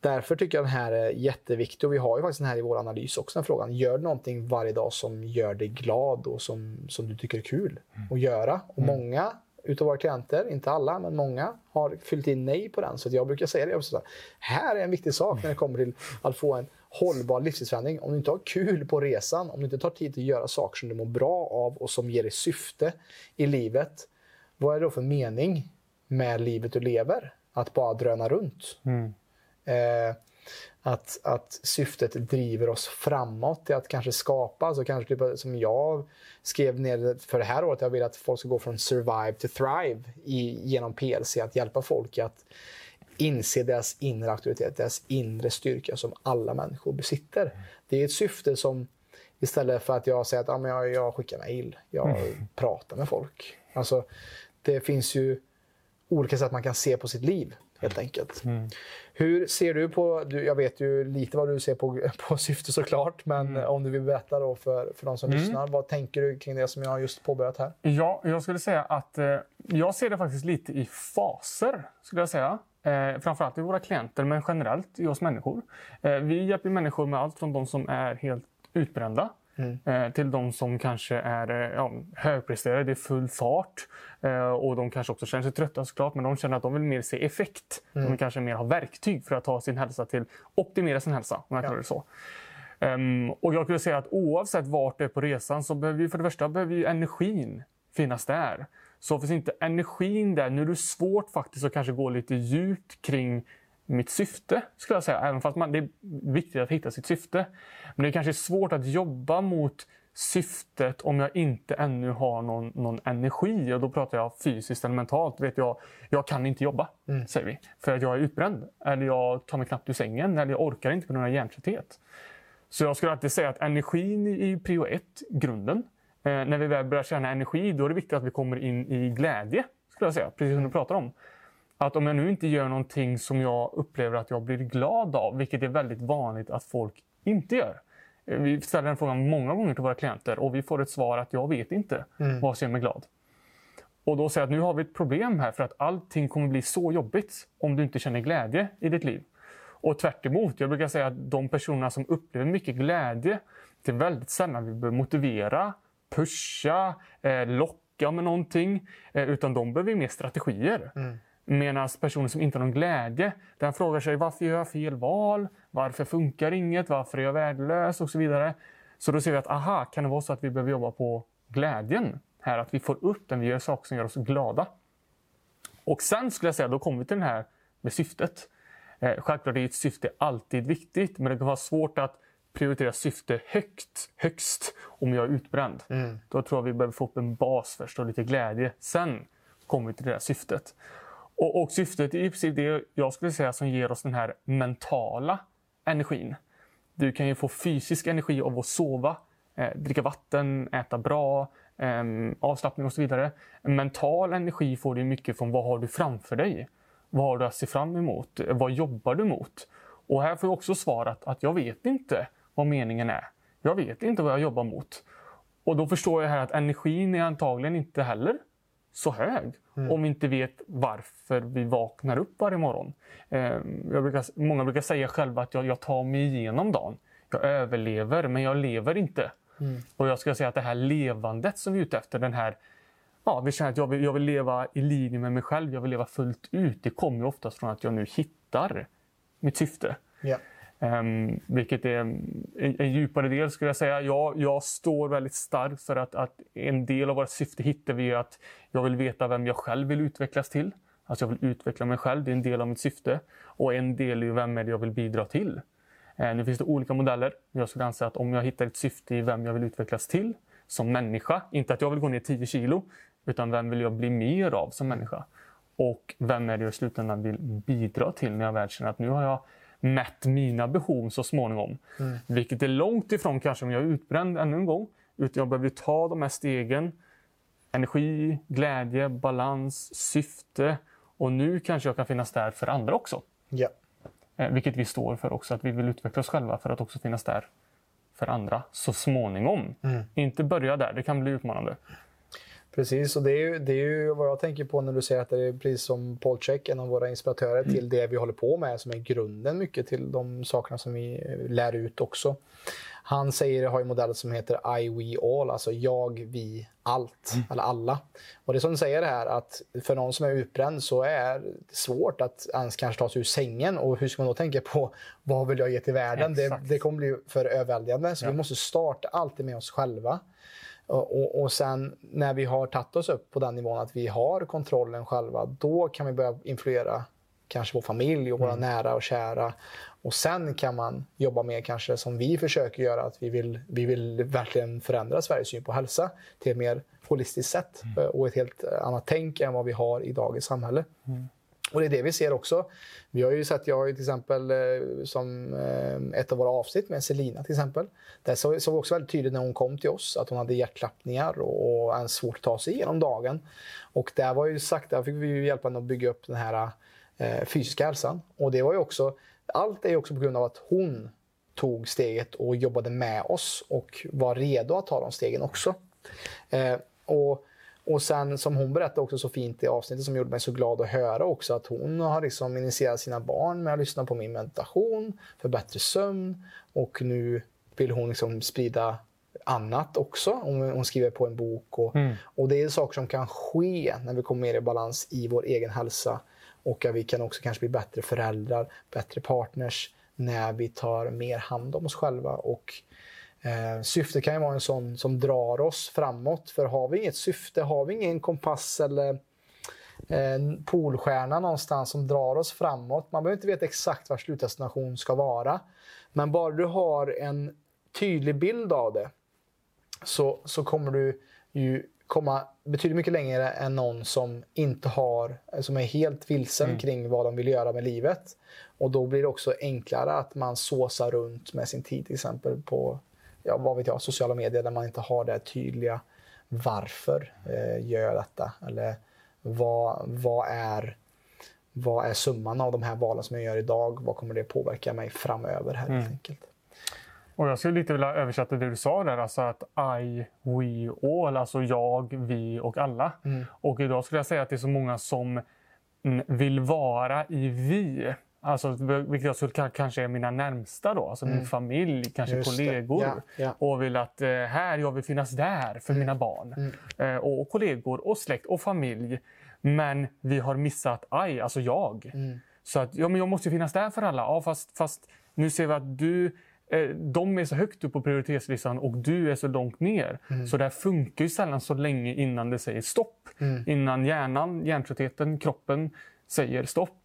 därför tycker jag den här är jätteviktig. Och vi har ju faktiskt den här i vår analys också, den frågan. Gör någonting varje dag som gör dig glad och som, som du tycker är kul mm. att göra? Och mm. många utav våra klienter, inte alla, men många, har fyllt in nej på den. Så jag brukar säga det. Så här är en viktig sak när det kommer till att få en hållbar livsstilsförändring. Om du inte har kul på resan, om du inte tar tid att göra saker som du mår bra av och som ger dig syfte i livet. Vad är det då för mening med livet du lever? Att bara dröna runt. Mm. Eh, att, att syftet driver oss framåt till att kanske skapa, alltså kanske typ som jag skrev ner för det här året, jag vill att folk ska gå från survive to thrive i, genom PLC, att hjälpa folk att inse deras inre auktoritet, deras inre styrka som alla människor besitter. Det är ett syfte som istället för att jag säger att ja, men jag, jag skickar mejl, jag mm. pratar med folk. Alltså, det finns ju olika sätt man kan se på sitt liv helt enkelt. Mm. Hur ser du på, du, jag vet ju lite vad du ser på, på syfte såklart, men mm. om du vill berätta då för, för de som mm. lyssnar. Vad tänker du kring det som jag just påbörjat här? Ja, jag skulle säga att eh, jag ser det faktiskt lite i faser, skulle jag säga. Eh, framförallt i våra klienter, men generellt i oss människor. Eh, vi hjälper människor med allt från de som är helt utbrända Mm. Eh, till de som kanske är eh, ja, högpresterare, det är full fart. Eh, och de kanske också känner sig trötta såklart, men de känner att de vill mer se effekt. Mm. De kanske mer har verktyg för att ta sin hälsa till, optimera sin hälsa, om jag kallar det så. Um, och jag skulle säga att oavsett vart du är på resan så behöver vi för det första behöver ju energin finnas där. Så finns inte energin där, nu är det svårt faktiskt att kanske gå lite djupt kring mitt syfte, skulle jag säga. Även fast man, det är viktigt att hitta sitt syfte. Men det är kanske svårt att jobba mot syftet om jag inte ännu har någon, någon energi. Och då pratar jag fysiskt eller mentalt. Vet jag, jag kan inte jobba, mm. säger vi. För att jag är utbränd. Eller jag tar mig knappt ur sängen. Eller jag orkar inte på grund av hjärntrötthet. Så jag skulle alltid säga att energin är prio ett, grunden. Eh, när vi väl börjar känna energi, då är det viktigt att vi kommer in i glädje. Skulle jag säga, precis som du pratar om. Att om jag nu inte gör någonting som jag upplever att jag blir glad av, vilket är väldigt vanligt att folk inte gör. Eh, vi ställer den frågan många gånger till våra klienter och vi får ett svar att jag vet inte mm. vad som gör mig glad. Och då säger jag att nu har vi ett problem här för att allting kommer bli så jobbigt om du inte känner glädje i ditt liv. Och tvärt emot, jag brukar säga att de personerna som upplever mycket glädje, det är väldigt sällan vi behöver motivera, pusha, eh, locka med någonting. Eh, utan de behöver mer strategier. Mm. Medan personer som inte har någon glädje, den frågar sig varför gör jag fel val? Varför funkar inget? Varför är jag värdelös? Och så vidare. Så då ser vi att aha, kan det vara så att vi behöver jobba på glädjen? Här, att vi får upp den, vi gör saker som gör oss glada. Och sen skulle jag säga, då kommer vi till den här med syftet. Eh, självklart är ett syfte alltid viktigt, men det kan vara svårt att prioritera syfte högt, högst om jag är utbränd. Mm. Då tror jag vi behöver få upp en bas först och lite glädje. Sen kommer vi till det här syftet. Och, och syftet är i princip det jag skulle säga som ger oss den här mentala energin. Du kan ju få fysisk energi av att sova, eh, dricka vatten, äta bra, eh, avslappning och så vidare. Mental energi får du mycket från vad har du framför dig? Vad har du att se fram emot? Vad jobbar du mot? Och här får jag också svaret att jag vet inte vad meningen är. Jag vet inte vad jag jobbar mot. Och då förstår jag här att energin är antagligen inte heller så hög. Mm. Om vi inte vet varför vi vaknar upp varje morgon. Eh, brukar, många brukar säga själva att jag, jag, tar mig igenom dagen. Jag överlever, men jag lever inte. Mm. Och jag skulle säga att det här levandet som vi är ute efter, den här Ja, vi känner att jag vill, jag vill leva i linje med mig själv, jag vill leva fullt ut. Det kommer ju oftast från att jag nu hittar mitt syfte. Yeah. Um, vilket är en, en, djupare del skulle jag säga. Jag, jag står väldigt starkt för att, att, en del av vårt syfte hittar vi att jag vill veta vem jag själv vill utvecklas till. Alltså jag vill utveckla mig själv, det är en del av mitt syfte. Och en del är ju vem är det jag vill bidra till. Uh, nu finns det olika modeller. Jag skulle anse att om jag hittar ett syfte i vem jag vill utvecklas till som människa, inte att jag vill gå ner 10 kilo, utan vem vill jag bli mer av som människa? Och vem är det jag i slutändan vill bidra till när jag väl känner att nu har jag mätt mina behov så småningom. Mm. Vilket är långt ifrån kanske om jag är utbränd ännu en gång. Utan jag behöver ta de här stegen. Energi, glädje, balans, syfte. Och nu kanske jag kan finnas där för andra också. Ja. Eh, vilket vi står för också, att vi vill utveckla oss själva för att också finnas där för andra så småningom. Mm. Inte börja där, det kan bli utmanande. Precis, och det är, ju, det är ju vad jag tänker på när du säger att det är precis som Paul Check, en av våra inspiratörer, mm. till det vi håller på med som är grunden mycket till de sakerna som vi lär ut också. Han säger, har en modell som heter I, we, all, alltså jag, vi, allt, mm. eller alla. Och det som du säger här att för någon som är utbränd så är det svårt att ens kanske ta sig ur sängen och hur ska man då tänka på vad vill jag ge till världen? Det, det, kommer bli för överväldigande. Så ja. vi måste starta alltid med oss själva. Och, och sen när vi har tagit oss upp på den nivån att vi har kontrollen själva, då kan vi börja influera kanske vår familj och våra mm. nära och kära. Och sen kan man jobba med kanske som vi försöker göra, att vi vill, vi vill verkligen förändra Sveriges syn på hälsa till ett mer holistiskt sätt mm. och ett helt annat tänk än vad vi har i dagens samhälle. Mm. Och det är det vi ser också. Vi har ju sett, jag har ju till exempel eh, som eh, ett av våra avsnitt med Selina till exempel. Där såg vi också väldigt tydligt när hon kom till oss att hon hade hjärtklappningar och, och svårt att ta sig igenom dagen. Och där var ju sagt, där fick vi ju hjälpa henne att bygga upp den här eh, fysiska hälsan. Och det var ju också, allt är ju också på grund av att hon tog steget och jobbade med oss och var redo att ta de stegen också. Eh, och och sen som hon berättade också så fint i avsnittet som gjorde mig så glad att höra också att hon har liksom initierat sina barn med att lyssna på min meditation för bättre sömn och nu vill hon liksom sprida annat också. Hon, hon skriver på en bok och, mm. och det är saker som kan ske när vi kommer mer i balans i vår egen hälsa och att vi kan också kanske bli bättre föräldrar, bättre partners när vi tar mer hand om oss själva och Eh, syfte kan ju vara en sån som drar oss framåt. För har vi inget syfte, har vi ingen kompass eller en polstjärna någonstans som drar oss framåt. Man behöver inte veta exakt var slutdestination ska vara. Men bara du har en tydlig bild av det så, så kommer du ju komma betydligt mycket längre än någon som inte har, som är helt vilsen mm. kring vad de vill göra med livet. Och då blir det också enklare att man såsar runt med sin tid till exempel på ja, vad vet jag, sociala medier där man inte har det tydliga varför eh, gör jag detta? Eller vad, vad, är, vad är summan av de här valen som jag gör idag? Vad kommer det påverka mig framöver? Här, mm. enkelt? Och jag skulle lite vilja översätta det du sa där, alltså att I, we, all, alltså jag, vi och alla. Mm. Och idag skulle jag säga att det är så många som vill vara i vi Alltså, vilket jag skulle kanske är mina närmsta då, alltså mm. min familj, kanske Just kollegor. Ja, ja. Och vill att eh, här, jag vill finnas där för mm. mina barn. Mm. Eh, och, kollegor och släkt och familj. Men vi har missat aj, alltså jag. Mm. Så att ja, men jag måste finnas där för alla. Ja, fast, fast nu ser vi att du eh, de är så högt upp på prioritetslistan och du är så långt ner. Mm. Så det här funkar ju sällan så länge innan det säger stopp. Mm. Innan hjärnan, hjärntröttheten, kroppen säger stopp.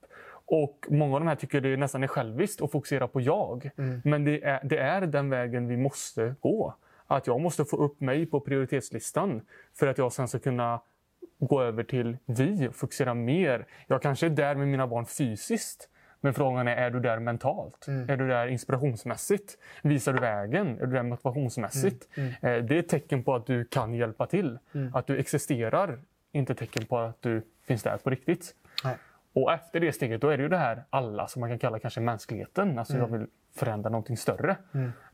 Och Många av de här tycker det nästan är själviskt att fokusera på jag. Mm. Men det är, det är den vägen vi måste gå. Att jag måste få upp mig på prioritetslistan för att jag sen ska kunna gå över till vi, fokusera mer. Jag kanske är där med mina barn fysiskt. Men frågan är, är du där mentalt? Mm. Är du där inspirationsmässigt? Visar du vägen? Är du där motivationsmässigt? Mm. Mm. Eh, det är ett tecken på att du kan hjälpa till. Mm. Att du existerar, inte ett tecken på att du finns där på riktigt. Nej. Och efter det steget, då är det ju det här alla som man kan kalla kanske mänskligheten. Alltså jag mm. vill förändra någonting större.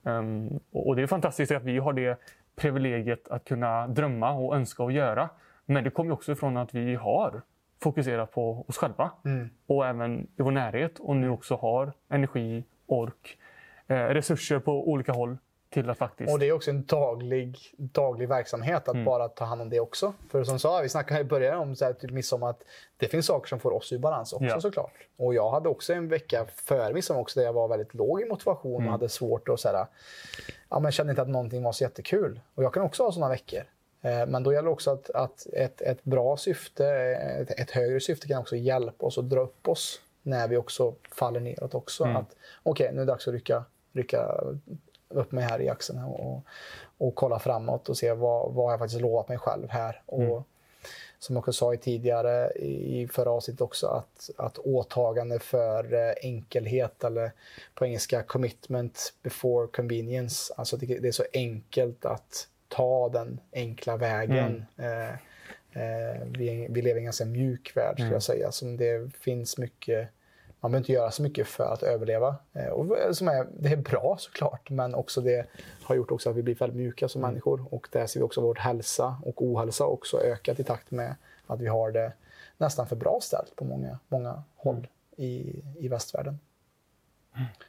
Um, och det är fantastiskt att vi har det privilegiet att kunna drömma och önska och göra. Men det kommer också ifrån att vi har fokuserat på oss själva mm. och även i vår närhet och nu också har energi, ork, eh, resurser på olika håll till att faktiskt... Och det är också en daglig, daglig verksamhet att mm. bara ta hand om det också. För som sa, vi snackade i början om så här, typ midsommar att det finns saker som får oss i balans också ja. såklart. Och jag hade också en vecka före midsommar också där jag var väldigt låg i motivation mm. och hade svårt att så här, ja, men kände inte att någonting var så jättekul. Och jag kan också ha sådana veckor. Eh, men då gäller också att, att ett, ett bra syfte, ett, ett, högre syfte kan också hjälpa oss och dra upp oss när vi också faller neråt också. Mm. Okej, okay, nu är det dags att rycka, rycka upp mig här i axeln och, och kolla framåt och se vad, vad jag faktiskt lovat mig själv här. Mm. Och som jag också sa i tidigare i förra avsnittet också att, att åtagande för eh, enkelhet eller på engelska commitment before convenience. Alltså det, det är så enkelt att ta den enkla vägen. Mm. Eh, eh, vi, vi, lever i en ganska mjuk värld, skulle mm. jag säga. Som det finns mycket man behöver inte göra så mycket för att överleva. Eh, och som är, det är bra såklart, men också det har gjort också att vi blir väldigt mjuka som mm. människor. Och där ser vi också vår hälsa och ohälsa också ökat i takt med att vi har det nästan för bra ställt på många, många håll mm. i, i västvärlden.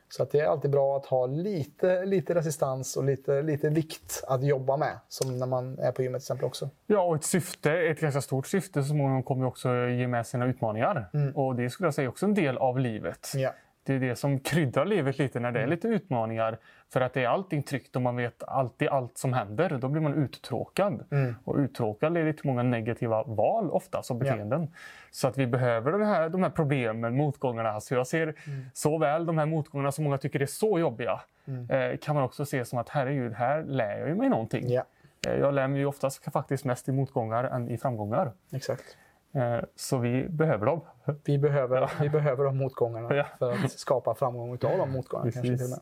Så att det är alltid bra att ha lite, lite resistans och lite, lite vikt att jobba med. Som när man är på gymmet till exempel också. Ja, och ett syfte, ett ganska stort syfte som många kommer också ge med sina utmaningar. Mm. Och det skulle jag säga också en del av livet. Ja. Det är det som kryddar livet lite när det är mm. lite utmaningar. För att det är allting tryggt och man vet alltid allt som händer. Då blir man uttråkad. Mm. Och uttråkad leder till många negativa val ofta som beteenden. Ja. Så att vi behöver de här, de här problemen, motgångarna. Så jag ser mm. såväl de här motgångarna som många tycker är så jobbiga. Mm. Eh, kan man också se som att herregud, här lär jag mig någonting. Ja. Eh, jag lär mig oftast faktiskt mest i motgångar än i framgångar. Exakt. Eh, så vi behöver dem. Vi behöver, vi behöver de motgångarna ja. för att skapa framgång av de motgångarna. Kanske till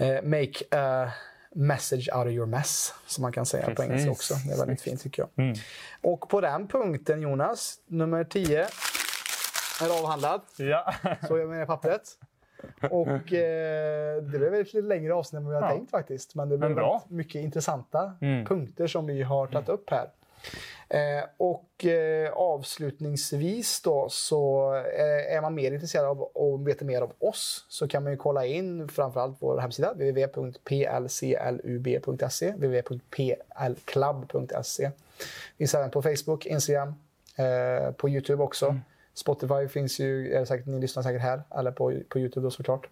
uh, make a message out of your mess, som man kan säga Precis. på engelska också. Det är väldigt fint tycker jag. Mm. Och på den punkten Jonas, nummer 10 är avhandlad. Ja. Så gör vi ner pappret. Och eh, det blev ett lite längre avsnitt än vad vi hade ja. tänkt faktiskt. Men det blev Men mycket intressanta mm. punkter som vi har tagit upp här. Eh, och eh, avslutningsvis då så eh, är man mer intresserad av att veta mer om oss så kan man ju kolla in framförallt vår hemsida www.plclub.se www.plclub.se Vi finns även på Facebook, Instagram, eh, på Youtube också. Mm. Spotify finns ju, är säkert, ni lyssnar säkert här, eller på, på Youtube då såklart.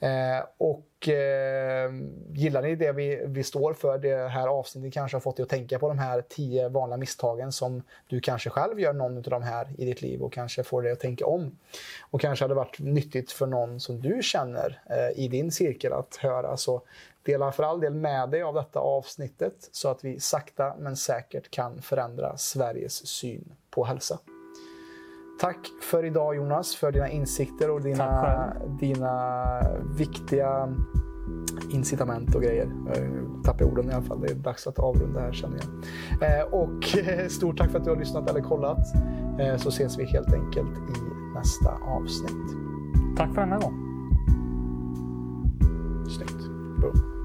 Eh, och eh, gillar ni det vi, vi står för, det här avsnittet kanske har fått dig att tänka på de här tio vanliga misstagen som du kanske själv gör någon av de här i ditt liv och kanske får dig att tänka om. Och kanske hade varit nyttigt för någon som du känner eh, i din cirkel att höra. Så dela för all del med dig av detta avsnittet så att vi sakta men säkert kan förändra Sveriges syn på hälsa. Tack för idag Jonas, för dina insikter och dina, dina viktiga incitament och grejer. Jag tappar orden i alla fall. Det är dags att avrunda här känner jag. Eh, och stort tack för att du har lyssnat eller kollat. Eh, så ses vi helt enkelt i nästa avsnitt. Tack för denna gång. Snyggt. Boom.